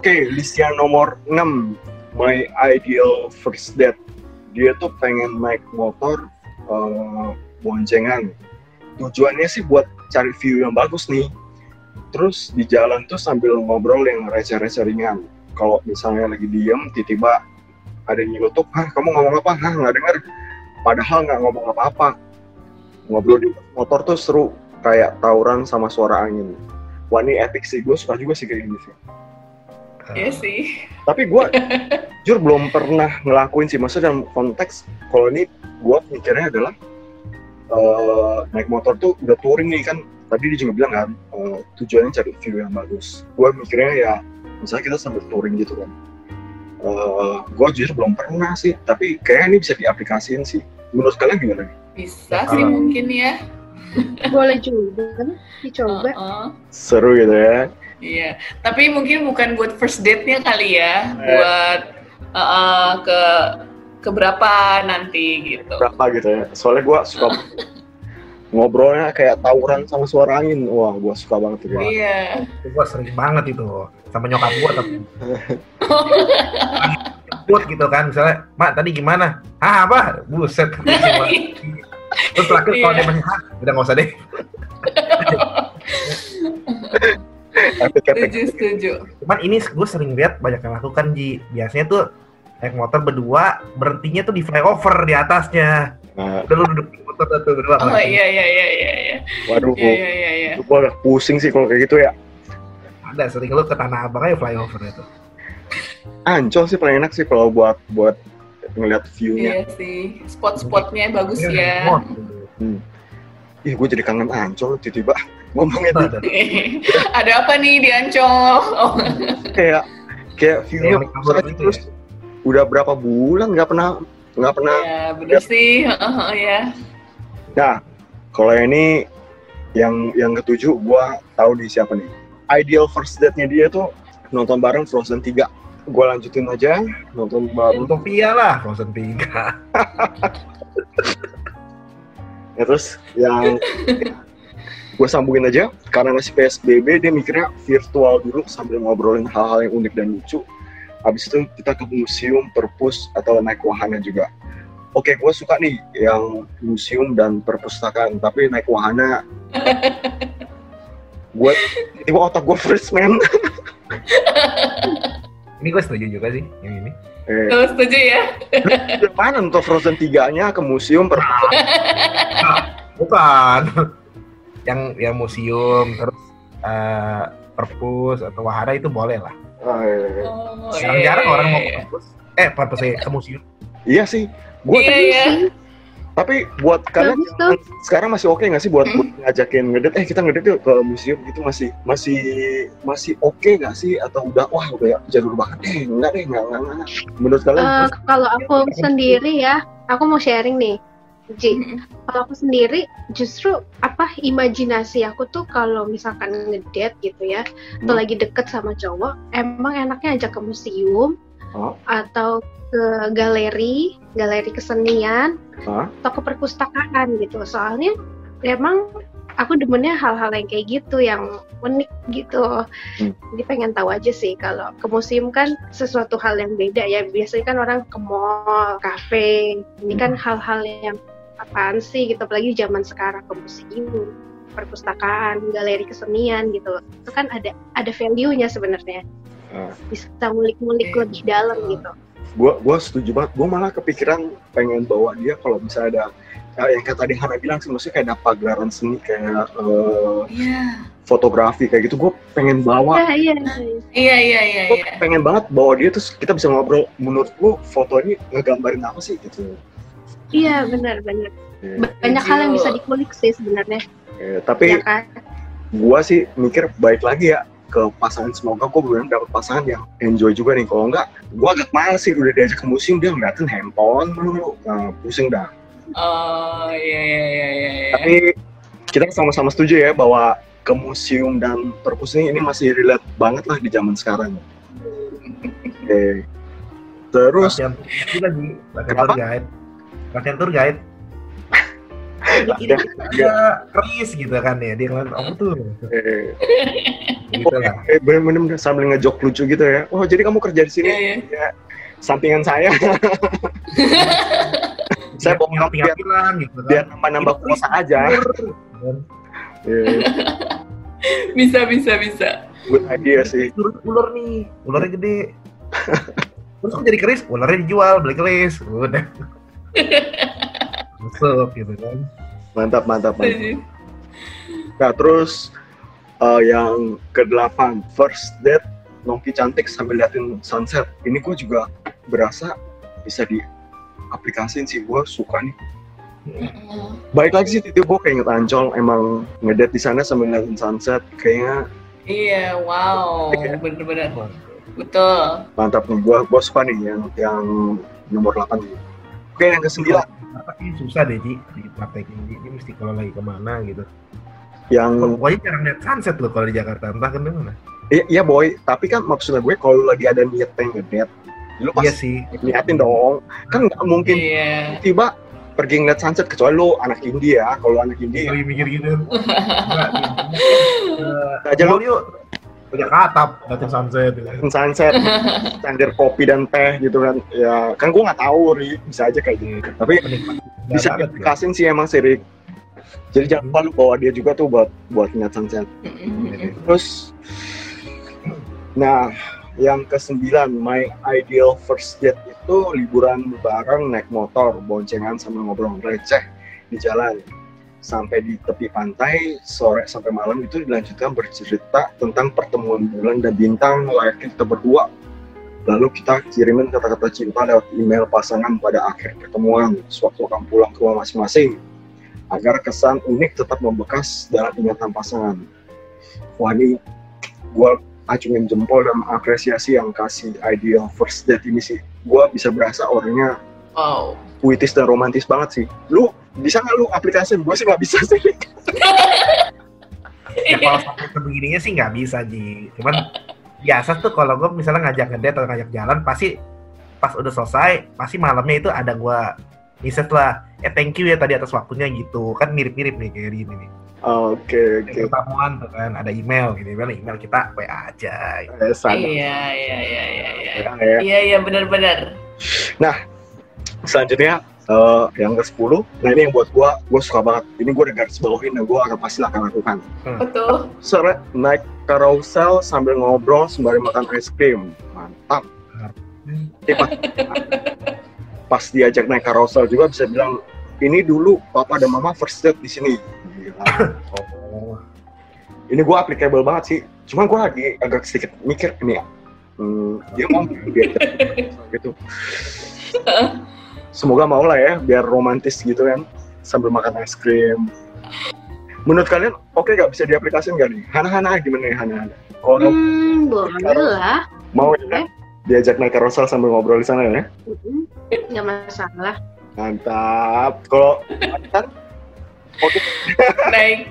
oke list yang nomor 6 my ideal first date dia tuh pengen naik motor eh, boncengan. Tujuannya sih buat cari view yang bagus nih. Terus di jalan tuh sambil ngobrol yang receh-receh ringan. Kalau misalnya lagi diem tiba-tiba ada yang nyeletuk hah kamu ngomong apa? Hah nggak dengar padahal nggak ngomong apa-apa. Ngobrol di motor tuh seru kayak tawuran sama suara angin. Wah ini epic sih. Gue suka juga sih kayak gini sih iya sih. Tapi gue jujur belum pernah ngelakuin sih. Maksudnya dalam konteks kalau ini gue mikirnya adalah eh, naik motor tuh udah touring nih kan. Tadi dia juga bilang kan eh, tujuannya cari view yang bagus. Gue mikirnya ya misalnya kita sambil touring gitu kan. Eh gue jujur belum pernah sih. Tapi kayaknya ini bisa diaplikasiin sih. Menurut kalian gimana nih? bisa Ya, sih mungkin ya. Boleh juga kan dicoba. Heeh. seru gitu ya Iya, tapi mungkin bukan buat first date-nya kali ya, Eh. buat uh, uh, ke keberapa nanti gitu. berapa gitu ya. Soalnya gue suka ngobrolnya kayak tawuran sama suara angin. Wah gue suka banget tuh Iya. Itu gua sering banget itu sama nyokap gua tapi Jemput gitu kan. Misalnya mak tadi gimana? Ah apa? Buset. Terus terakhir kalau Iya. dia masih udah nggak usah deh epic epic setuju, setuju. cuman ini gue sering lihat banyak yang lakukan Ji biasanya tuh naik motor berdua berhentinya tuh di flyover di atasnya nah, udah lu duduk di motor tuh berdua Oh iya iya iya iya iya. waduh Iya iya iya iya. gue agak pusing sih kalau kayak gitu ya ada sering lu ke tanah abang aja flyover itu ancol sih paling enak sih kalau buat buat ngeliat Iya view-nya sih. Spot-spotnya bagus Iya, ya. mod. Ih gue jadi kangen ancol tiba-tiba ngomongnya di- Ada. Ada apa nih di Ancol? Oh, kayak kayak view-nya gitu terus udah berapa bulan nggak pernah nggak pernah ya bener sih. Heeh, ya. Nah, kalau ini yang yang ketujuh gua tahu nih siapa nih. Ideal first date-nya dia tuh nonton bareng Frozen 3. Gua lanjutin aja nonton bareng. Utopia lah Frozen 3 Ya, terus yang gue sambungin aja karena masih PSBB dia mikirnya virtual dulu sambil ngobrolin hal-hal yang unik dan lucu. Habis itu kita ke museum, perpus atau naik wahana juga. Oke, gue suka nih yang museum dan perpustakaan, tapi naik wahana gue tiba otak gue freeze man ini gue setuju juga sih yang ini. Eh, Lo setuju ya? yang mana nonton Frozen 3-nya ke museum perpustakaan? Bukan. yang yang museum terus eh, perpus atau wahana itu boleh lah. Ah, iya, iya. Oh, Jarang-jarang iya, orang mau iya, ke iya. perpus. Eh, perpus ya, ke museum. Iya sih. Gue Iya, iya. tapi buat kalian sekarang masih oke nggak sih buat, buat ngajakin ngedet? Eh kita ngedet yuk ke museum itu masih masih masih oke nggak sih? Atau udah wah udah jadul banget? Eh enggak deh enggak enggak, enggak. Menurut kalian? Eh, kalau aku sendiri ya, aku mau sharing nih, Ji. Mm-mm. Kalau aku sendiri, justru apa imajinasi aku tuh kalau misalkan ngedate gitu ya, atau Hmm. lagi deket sama cowok, emang enaknya ajak ke museum Oh. atau ke galeri, galeri kesenian, Hah? atau ke perpustakaan gitu. Soalnya emang aku demennya hal-hal yang kayak gitu, yang unik gitu. Hmm. Jadi pengen tahu aja sih kalau ke museum kan sesuatu hal yang beda ya. Biasanya kan orang ke mall, kafe. Ini kan hal-hal yang apaan sih gitu. Apalagi zaman sekarang ke museum, perpustakaan, galeri kesenian gitu. Itu kan ada ada value-nya sebenarnya. Ah. Bisa ngulik-ngulik Oke. lebih dalam gitu. gue gue setuju banget gue malah kepikiran pengen bawa dia kalau misalnya ada ya, yang kayak tadi Hana bilang sih maksudnya kayak ada pagelaran seni kayak eh, Iya. fotografi kayak gitu gue pengen bawa Iya, iya. Iya, iya, iya, gue iya. pengen banget bawa dia terus kita bisa ngobrol menurut gue foto ini ngegambarin apa sih gitu Iya, benar-benar. Ya, Banyak hal yang bisa dikulik sih sebenarnya. ya, tapi Ya kan? gue sih mikir baik lagi ya ke pasangan semoga gue benar dapat pasangan yang enjoy juga nih kalau enggak gue agak males sih udah diajak ke museum dia ngeliatin handphone dulu nah, pusing dah Oh, iya, iya, iya, iya. iya. Tapi kita sama-sama setuju ya bahwa ke museum dan perpus ini, ini masih relate banget lah di zaman sekarang. Oke. Terus Latihan juga di latihan Kenapa? Latihan tour guide. latihan Ada Chris gitu kan ya, dia ngeliat apa tuh? eh, Gitu lah. eh, bener-bener sambil ngejok lucu gitu ya. Oh jadi kamu kerja di sini? Iya, iya. Ya, sampingan saya. saya Dia biar, bilang gitu kan. biar nambah-nambah kuota aja. Bisa, bisa, bisa. good idea sih. ular, ular nih, ularnya gede. Terus kok jadi keris? Ularnya dijual, beli keris. Udah. Masuk gitu kan. Mantap, mantap, mantap. Setuju. Nah terus eh, yang ke-8 first date Nongki cantik sambil liatin sunset. Ini gue juga berasa bisa di aplikasiin sih gue suka nih. Mm-mm. Baik lagi sih itu gue kayak inget Ancol emang ngedate di sana sambil liatin sunset kayaknya Iya, wow. Oke. Bener-bener. Betul. mantap nih. Gue gue suka nih yang yang nomor 8 ini. Oke yang ke-9 Tapi susah deh Ji di praktekin Ji. Ini mesti kalau lagi ke mana gitu. yang Pokoknya jarang lihat sunset loh kalau di Jakarta. Entah kan mana. iya, iya boy, tapi kan maksudnya gue kalau lagi ada niat pengen ngedate, lu Iya pasti sih. niatin dong. Kan nggak mungkin Iya. tiba pergi ngeliat sunset kecuali lu anak indie ya kalau anak indie Lagi mikir gitu. Enggak, ya, aja lu yuk. Punya katap, datang sunset. gitu. sunset cangkir kopi dan teh gitu kan. Ya kan gua nggak tahu Ri. Bisa aja kayak gitu tapi Menikmati. bisa dikasih sih emang sih Ri. Jadi jangan lupa lu bawa dia juga tuh buat buat ngeliat sunset. Terus nah yang kesembilan my ideal first date itu liburan bareng naik motor boncengan sambil ngobrol receh di jalan sampai di tepi pantai sore sampai malam itu dilanjutkan bercerita tentang pertemuan bulan dan bintang layaknya kita berdua. Lalu kita kirimin kata-kata cinta lewat email pasangan pada akhir pertemuan sewaktu akan pulang ke rumah masing-masing agar kesan unik tetap membekas dalam ingatan pasangan. Wah ini gue acungin jempol dan apresiasi yang kasih ideal first date ini sih. Gue bisa berasa orangnya Wow. Puitis dan romantis banget sih lu bisa nggak lu aplikasi gue sih nggak bisa sih Ya kalau sampai sebegininya sih nggak bisa Ji. Cuman biasa tuh kalau gue misalnya ngajak ngedate atau ngajak jalan pasti pas udah selesai pasti malamnya itu ada gue message lah eh thank you ya tadi atas waktunya gitu kan mirip-mirip nih kayak gini nih oke oke Yang pertemuan tuh kan ada email gitu kan email kita WA aja gitu. Eh, Iya, iya, iya, iya, iya. ya, ya. Iya, iya, benar-benar. Selanjutnya eh, yang ke 10 nah ini yang buat gue gue suka banget ini gue udah garis bawahin dan gue akan pasti akan lakukan Betul. sore naik carousel sambil ngobrol sembari makan es krim mantap Tapi pas, pas diajak naik carousel juga bisa bilang ini dulu papa dan mama first date di sini. Gila. Oh. Ini gue applicable banget sih. Cuma gue lagi agak sedikit mikir ini. Hmm, dia mau diajak gitu. Semoga mau lah ya, biar romantis gitu kan, sambil makan es krim. Menurut kalian, oke nggak bisa diaplikasikan nggak nih? Hana-hana gimana ya Hana-hana? Kalau Hmm, boleh lah. mau ya, diajak naik carousel sambil ngobrol di sana ya? Mm-mm. Nggak masalah. Mantap. Kalau kan, oke naik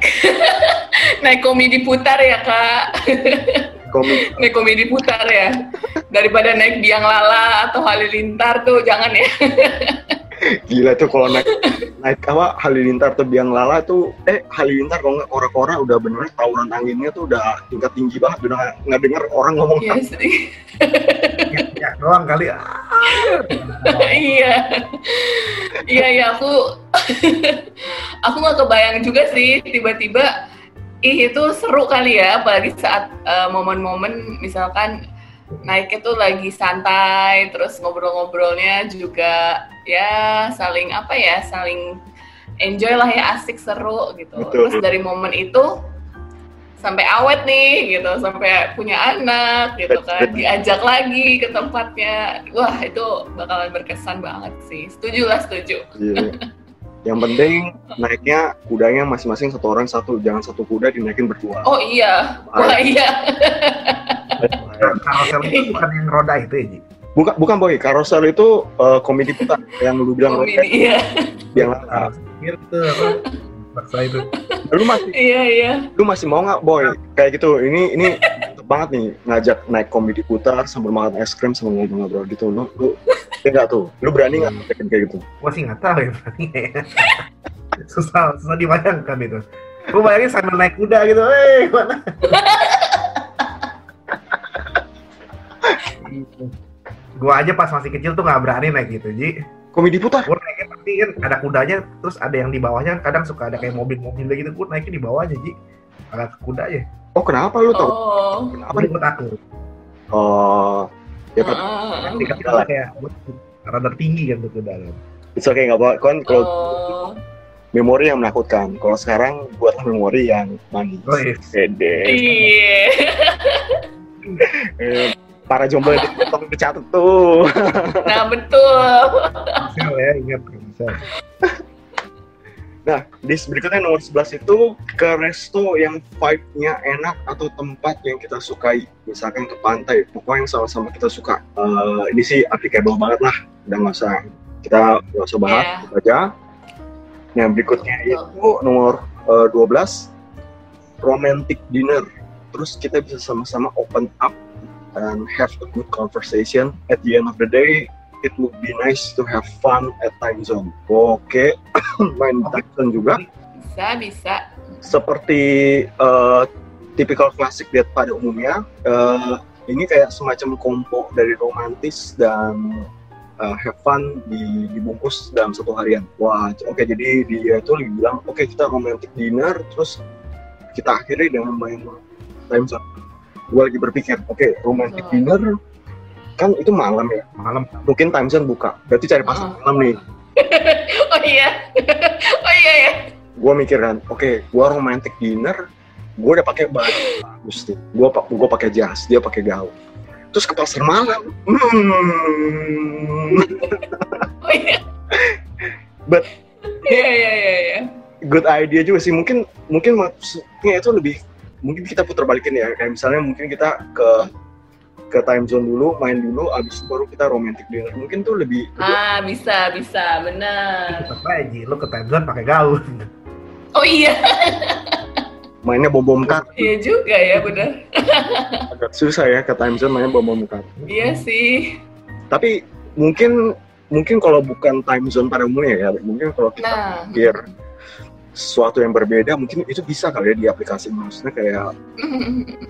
naik komedi putar ya kak komik naik komedi putar ya. Daripada naik biang lala atau halilintar tuh jangan ya. Gila tuh kalau naik naik apa halilintar tuh biang lala tuh eh halilintar kalau nggak kora-kora udah bener tawuran anginnya tuh udah tingkat tinggi banget udah nggak- nggak denger orang ngomong. Iya sih. Ya, doang kali. Ah. iya. Iya iya aku aku nggak kebayang juga sih tiba-tiba ih itu seru kali ya apalagi saat eh, momen-momen misalkan naiknya tuh lagi santai terus ngobrol-ngobrolnya juga ya saling apa ya saling enjoy lah ya asik seru gitu. Betul. terus dari momen itu sampai awet nih gitu sampai punya anak gitu kan diajak lagi ke tempatnya. Wah itu bakalan berkesan banget sih. Setuju lah setuju. Iya. yang penting naiknya kudanya masing-masing satu orang satu jangan satu kuda dinaikin berdua. Oh iya. Wah iya. Carousel itu bukan yang roda itu ya, Ji? bukan bukan boy. Carousel itu eh, komedi putar yang lu bilang komedi iya. Yang Carousel itu apa? Paksa itu. lu masih iya iya. lu masih mau nggak boy? Kayak gitu. Ini ini banget nih ngajak naik komedi putar sambil makan es krim sambil ngobrol-ngobrol gitu lu lu ya nggak tuh lu berani nggak ngajakin kayak gitu Gua sih nggak tahu ya berarti ya. susah susah dibayangkan itu. Gua bayangin sambil naik kuda gitu, eh mana? gua aja pas masih kecil tuh nggak berani naik gitu, Ji. komedi putar Gua naiknya pasti kan ada kudanya, terus ada yang di bawahnya, kadang suka ada kayak mobil-mobil gitu. Gua naiknya di bawahnya, Ji. Agak kuda aja. Oh kenapa lu tau oh. Kenapa? Gue takut? oh. Ya. Nanti kan kita kayak rada tinggi kan kuda kan. it's okay nggak apa kan kalau oh. memori yang menakutkan. Kalau sekarang buatlah memori yang manis. Oh, iya. Iya. Eh, para jomblo itu tolong dicatat tuh. Nah betul. Bisa ya, ingat bisa. Nah, list berikutnya nomor 11 itu ke resto yang vibe-nya enak atau tempat yang kita sukai. Misalkan ke pantai, pokoknya yang sama-sama kita suka. Eh, ini sih applicable banget lah, udah nggak usah kita nggak usah bahas, Iya. itu aja. Nah, berikutnya itu nomor eh, 12, romantic dinner. Terus kita bisa sama-sama open up and have a good conversation. At the end of the day, it would be nice to have fun at time zone. Oke, main time zone juga. bisa bisa Seperti eh, typical klasik diet pada umumnya, eh, ini kayak semacam kompo dari romantis dan eh, have fun di- dibungkus dalam satu harian. Wah, oke jadi dia itu lagi bilang, oke kita romantic dinner, terus kita akhiri dengan main time zone. Gue lagi berpikir, oke romantic Betul. dinner kan itu malam ya, Malam. Mungkin time zone buka, berarti cari pasar Ah. malam nih. oh iya. Oh iya ya. Gue mikir kan, oke, gue romantic dinner, gue udah pakai baju. Bagus nih, gue gue pakai jas, dia pakai gaun, terus ke pasar malam, hmm, oh iya. But- iya iya iya iya. Good idea juga sih, mungkin mungkin maksudnya itu lebih, mungkin kita putar balikin ya, kayak misalnya mungkin kita ke ke time zone dulu, main dulu, abis itu baru kita romantic dinner, mungkin tuh lebih, ah bisa bisa benar tetap aja, Ji. Lu ke time zone pakai gaun. oh iya. Mainnya bom bom kar, iya juga ya benar agak susah ya ke time zone mainnya bom bom kar. iya sih. Tapi mungkin mungkin kalau bukan time zone pada umumnya ya, mungkin kalau kita nah. pikir sesuatu yang berbeda mungkin itu bisa kali ya di aplikasi maksudnya kayak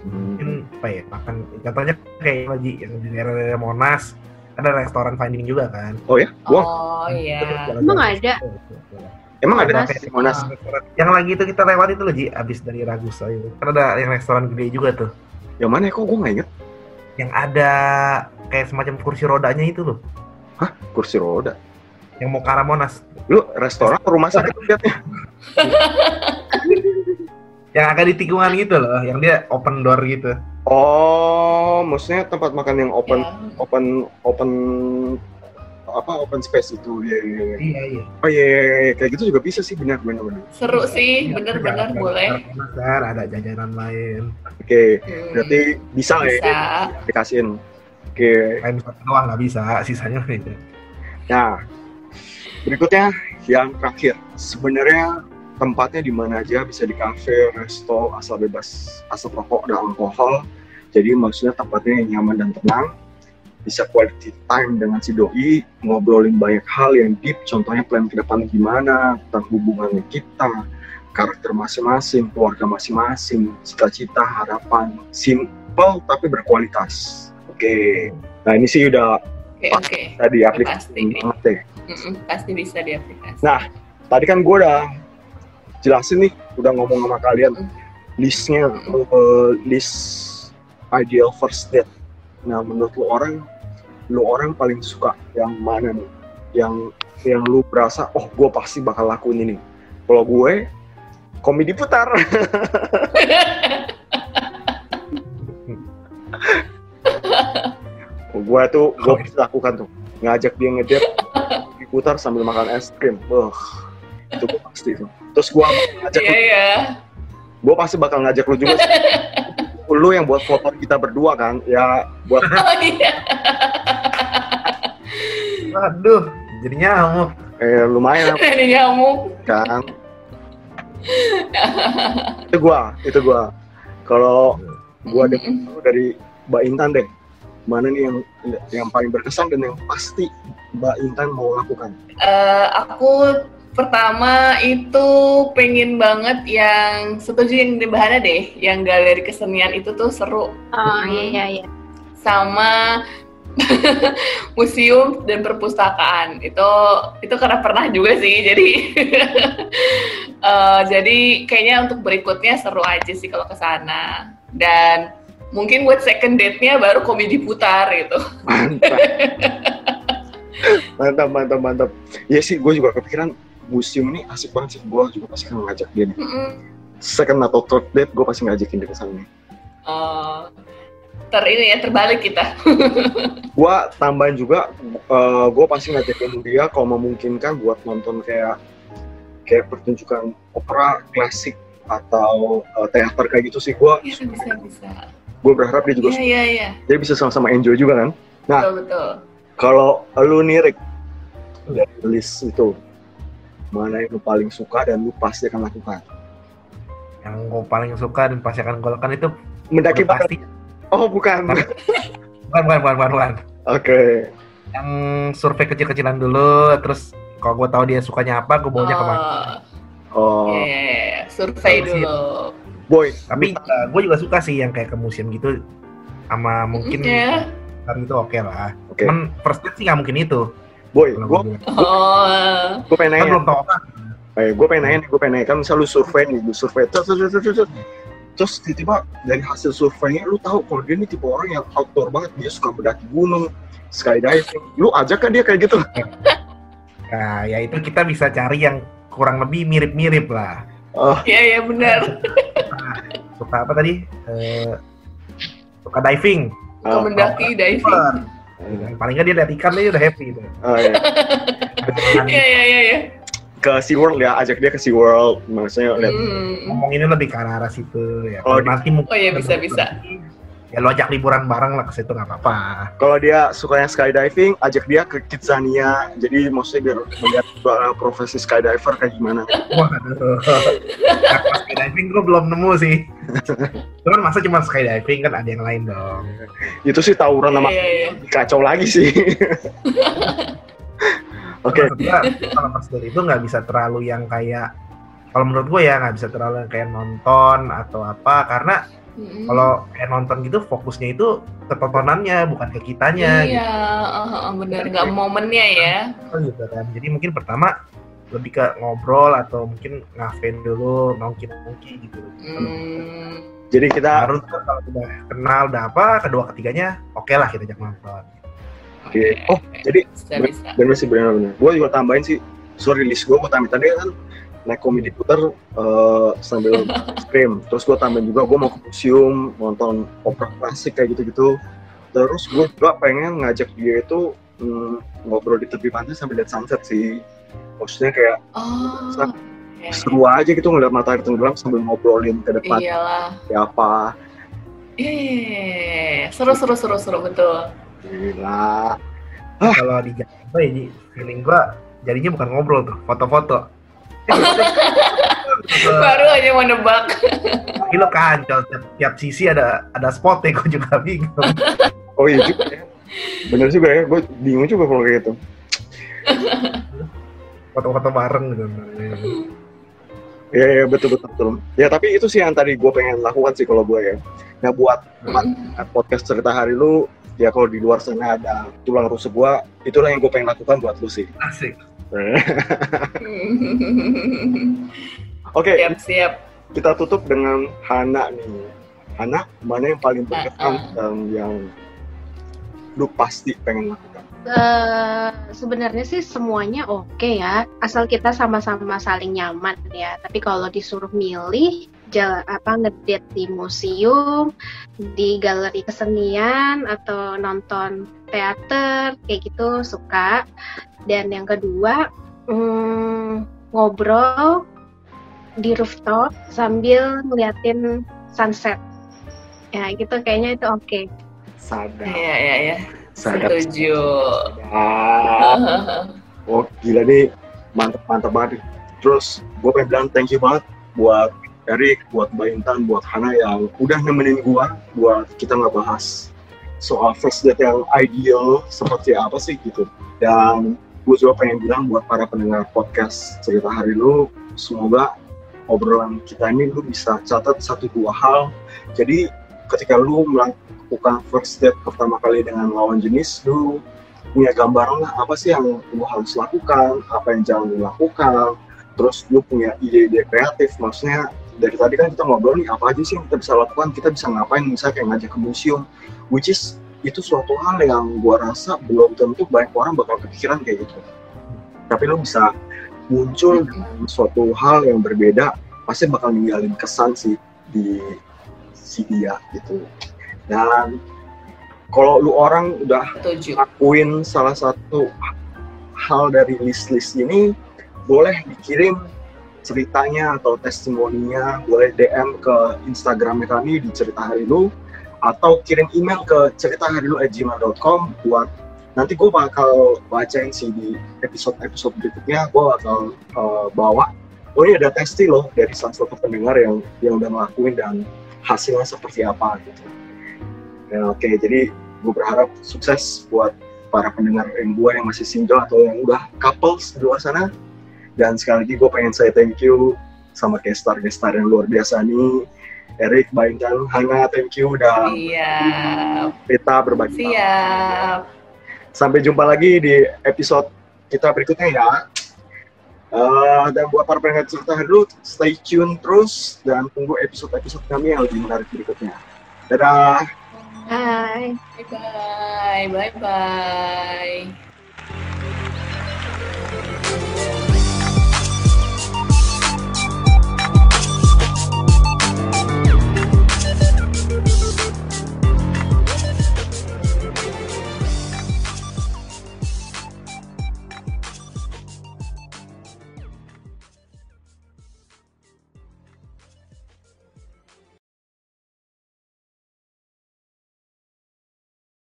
Mungkin apa ya, makan. Contohnya kayak lagi yang di daerah Monas, ada restoran finding juga kan. oh ya gua oh iya Emang ada? emang ada Monas. di Monas Restoran- Yang lagi itu kita lewat itu loh Ji, abis dari Ragusa itu. Kan ada yang restoran gede juga tuh. yang mana ya kok gua nggak inget yang ada kayak semacam kursi rodanya itu loh Kursi roda. Yang mau ke arah Monas Lu restoran atau rumah sakit liatnya? yang agak di tikungan gitu loh yang dia open door gitu Oh, maksudnya tempat makan yang open Ya. open open apa open space itu ya, ya, ya. iya iya oh iya, iya, iya. kayak gitu juga bisa sih benar benar benar Seru sih, Iya, bener-bener ada- boleh. kan, ada jajanan lain oke Hmm, berarti bisa lah ya bisa. aplikasiin oke lain satu doang nggak bisa sisanya itu nah berikutnya yang terakhir. Sebenarnya tempatnya di mana aja? Bisa di kafe resto asal bebas asal rokok dan alkohol. Jadi maksudnya tempatnya yang nyaman dan tenang. Bisa quality time dengan si doi ngobrolin banyak hal yang deep. Contohnya plan ke depan gimana tentang hubungannya kita karakter masing-masing keluarga masing-masing cita-cita harapan. Simple tapi berkualitas. Oke. Nah ini sih udah Oke, oke. tadi aplikasi banget deh Mm-mm, Pasti bisa di aplikasi. Nah, tadi kan gue udah jelasin nih, udah ngomong sama kalian Mm. listnya, Mm. eh, list ideal first date. Nah, menurut lo orang, lo orang paling suka yang mana nih? Yang yang lu berasa, oh gue pasti bakal lakuin ini. Kalau gue, komedi putar. gue tuh, gue bisa lakukan tuh. Ngajak dia ngedate, diputar sambil makan es krim. Wah, itu gue pasti tuh. Terus gue ngajak Iya, iya. gue pasti bakal ngajak lu juga lu yang buat foto kita berdua kan ya buat Oh iya. Waduh, jadi nyamuk. eh, lumayan Ini nyamuk. kan itu gua itu gua kalau gua Mm-mm. dari Mbak Intan deh mana nih yang yang paling berkesan dan yang pasti Mbak Intan mau lakukan Eh, aku pertama itu pengen banget yang setuju yang di Bahana deh, yang galeri kesenian itu tuh seru Oh Hmm. iya iya iya. sama museum dan perpustakaan itu itu karena pernah juga sih jadi eh, jadi kayaknya untuk berikutnya seru aja sih kalau ke sana dan mungkin buat second date-nya baru komedi putar gitu. Mantap. Mantap mantap mantap. Ya sih gue juga kepikiran museum ini asik banget sih. Gue juga pasti akan ngajak dia nih. Mm-mm. second atau third date gue pasti ngajakin dia ke sana nih. Eh, ter ini ya terbalik kita. Gua tambahin juga eh gue pasti ngajakin dia kalau memungkinkan buat nonton kayak kayak pertunjukan opera klasik atau eh, teater kayak gitu sih. Gue Iya bisa bisa gue berharap dia juga iya iya iya dia bisa sama-sama enjoy juga kan Nah. betul betul kalau lu nih Rick dari list itu mana yang lu paling suka dan lu pasti akan lakukan Yang gue paling suka dan pasti akan gue lakukan itu mendaki pasti. oh bukan oke Bukan, bukan, bukan, bukan, bukan. Yang survei kecil-kecilan dulu, terus kalau gue tahu dia sukanya apa, gue bawanya ke mana. oh Iya, iya, iya. survei sih- dulu. Boy Tapi gue juga suka sih yang kayak ke museum gitu, sama mungkin hari itu oke lah. oke Cuman first date sih nggak mungkin itu. boy gue gua bilang. Oh, gue pengen nanya belum. Eh, gue pengen nanya nih, gue pengen nanya kan misal lu survei nih, lu survei terus terus terus terus, terus. terus tiba-tiba dari hasil surveinya lu tahu kalau dia nih tipe orang yang outdoor banget, dia suka mendaki gunung, skydiving, lu ajak kan dia kayak gitu? Nah, ya itu kita bisa cari yang kurang lebih mirip-mirip lah. Oh, iya iya benar. Suka apa tadi? Eh, suka diving. ah, Mendaki diving. Super. Paling nggak dia lihat ikan dia udah happy itu. ah, iya. Iya iya iya iya. Ke SeaWorld ya, ajak dia ke SeaWorld, maksudnya lihat Hmm. Ngomong ini lebih ke arah situ ya. Oh, Kalau nanti mungkin Oh iya bisa bisa. Ya lo ajak liburan bareng lah ke situ nggak apa-apa. kalau dia sukanya skydiving, ajak dia ke Kidzania, jadi maksudnya biar melihat uh, profesi skydiver kayak gimana. Waduh. Nah, skydiving gue belum nemu sih. Cuman masa cuma skydiving kan ada yang lain dong. Itu sih tawuran sama Iya iya. kacau lagi sih. Oke, gua, kalau date itu nggak bisa terlalu yang kayak kalau menurut gue ya nggak bisa terlalu yang kayak nonton atau apa karena Mm-mm. kalau kayak nonton gitu fokusnya itu ke tontonannya bukan ke kitanya Iya, uh, uh, benar nggak momennya ya. gitu, gitu kan jadi mungkin pertama lebih ke ngobrol atau mungkin ngafen dulu nongki nongki gitu Hmm. Jadi kita Harus kalau udah kenal udah apa, kedua ketiganya oke lah kita ajak nonton. Oke. Oh, jadi bisa ben- bisa. bener sih bener-bener. Gue juga tambahin sih, sorry list gue gue tambahin tadi kan naik komedi puter eh, sambil scream. Terus gue tambahin juga gue mau ke museum nonton opera klasik kayak gitu-gitu. Terus gue juga pengen ngajak dia itu mm, ngobrol di tepi pantai sambil lihat sunset sih. Maksudnya kayak Oh. Ya, seru aja gitu ngeliat matahari tenggelam sambil ngobrolin ke depan Iyalah. siapa. Iya. seru seru seru seru betul. Gila. Kalau di Jakarta ya, feeling gua jadinya bukan ngobrol tuh, foto-foto. Baru aja mau nebak. Tapi lo kacau, tiap, tiap sisi ada ada spotnya, gue juga bingung. Oh iya juga ya. Bener juga ya, gue bingung juga kalau kayak gitu. Foto-foto bareng gitu. Iya, iya betul, betul betul. Ya tapi itu sih yang tadi gue pengen lakukan sih kalau gue ya. Nah buat buat podcast cerita hari lu, ya kalau di luar sana ada tulang rusuk gue, itulah yang gue pengen lakukan buat lu sih. Asik. Oke, siap siap. kita tutup dengan Hana nih. Hana, mana yang paling berkesan Uh-uh. dan yang lu pasti pengen lakukan? Eh, sebenarnya sih semuanya oke ya, asal kita sama-sama saling nyaman ya. Tapi kalau disuruh milih, jalan apa ngedate di museum, di galeri kesenian atau nonton teater kayak gitu suka. Dan yang kedua, hmm, ngobrol di rooftop sambil ngeliatin sunset. Ya gitu kayaknya itu oke. Sadar, Iya iya iya. sadar, Setuju. Oh gila nih, mantep mantep banget. Terus gue pengen bilang thank you banget buat Erik, buat Mbak Intan, buat Hana yang udah nemenin gue buat kita ngebahas soal first date yang ideal seperti apa sih gitu. Dan gue juga pengen bilang buat para pendengar podcast cerita hari lu, semoga obrolan kita ini lu bisa catat satu dua hal. Jadi ketika lu melakukan first date pertama kali dengan lawan jenis, lu punya gambaran lah apa sih yang lu harus lakukan, apa yang jangan lu lakukan, terus lu punya ide-ide kreatif, maksudnya dari tadi kan kita ngobrol nih apa aja sih yang kita bisa lakukan, kita bisa ngapain, misalnya kayak ngajak ke museum, which is itu suatu hal yang gua rasa belum tentu banyak orang bakal kepikiran kayak gitu. Tapi lu bisa muncul dengan suatu hal yang berbeda, pasti bakal ninggalin kesan sih di si dia gitu. Dan kalau lu orang udah lakuin salah satu hal dari list-list ini boleh dikirim ceritanya atau testimoninya boleh DM ke Instagramnya kami di cerita hari lu atau kirim email ke ceritaharilu@gmail.com buat nanti gue bakal bacain sih di episode-episode berikutnya. Gue bakal uh, bawa. Oh ini ada testi loh dari salah satu pendengar yang yang udah ngelakuin dan hasilnya seperti apa gitu. Ya, oke jadi gue berharap sukses buat para pendengar yang gue yang masih single atau yang udah couples di luar sana dan sekali lagi gue pengen saya thank you sama gestar-gestar yang luar biasa nih Erik, Mbak Intan, Hana, thank you udah Siap. kita berbagi Siap. Sampai jumpa lagi di episode kita berikutnya ya. Eh, dan buat para pendengar cerita dulu, stay tune terus dan tunggu episode-episode kami yang lebih menarik berikutnya. Dadah! Hai. Bye bye. Bye bye.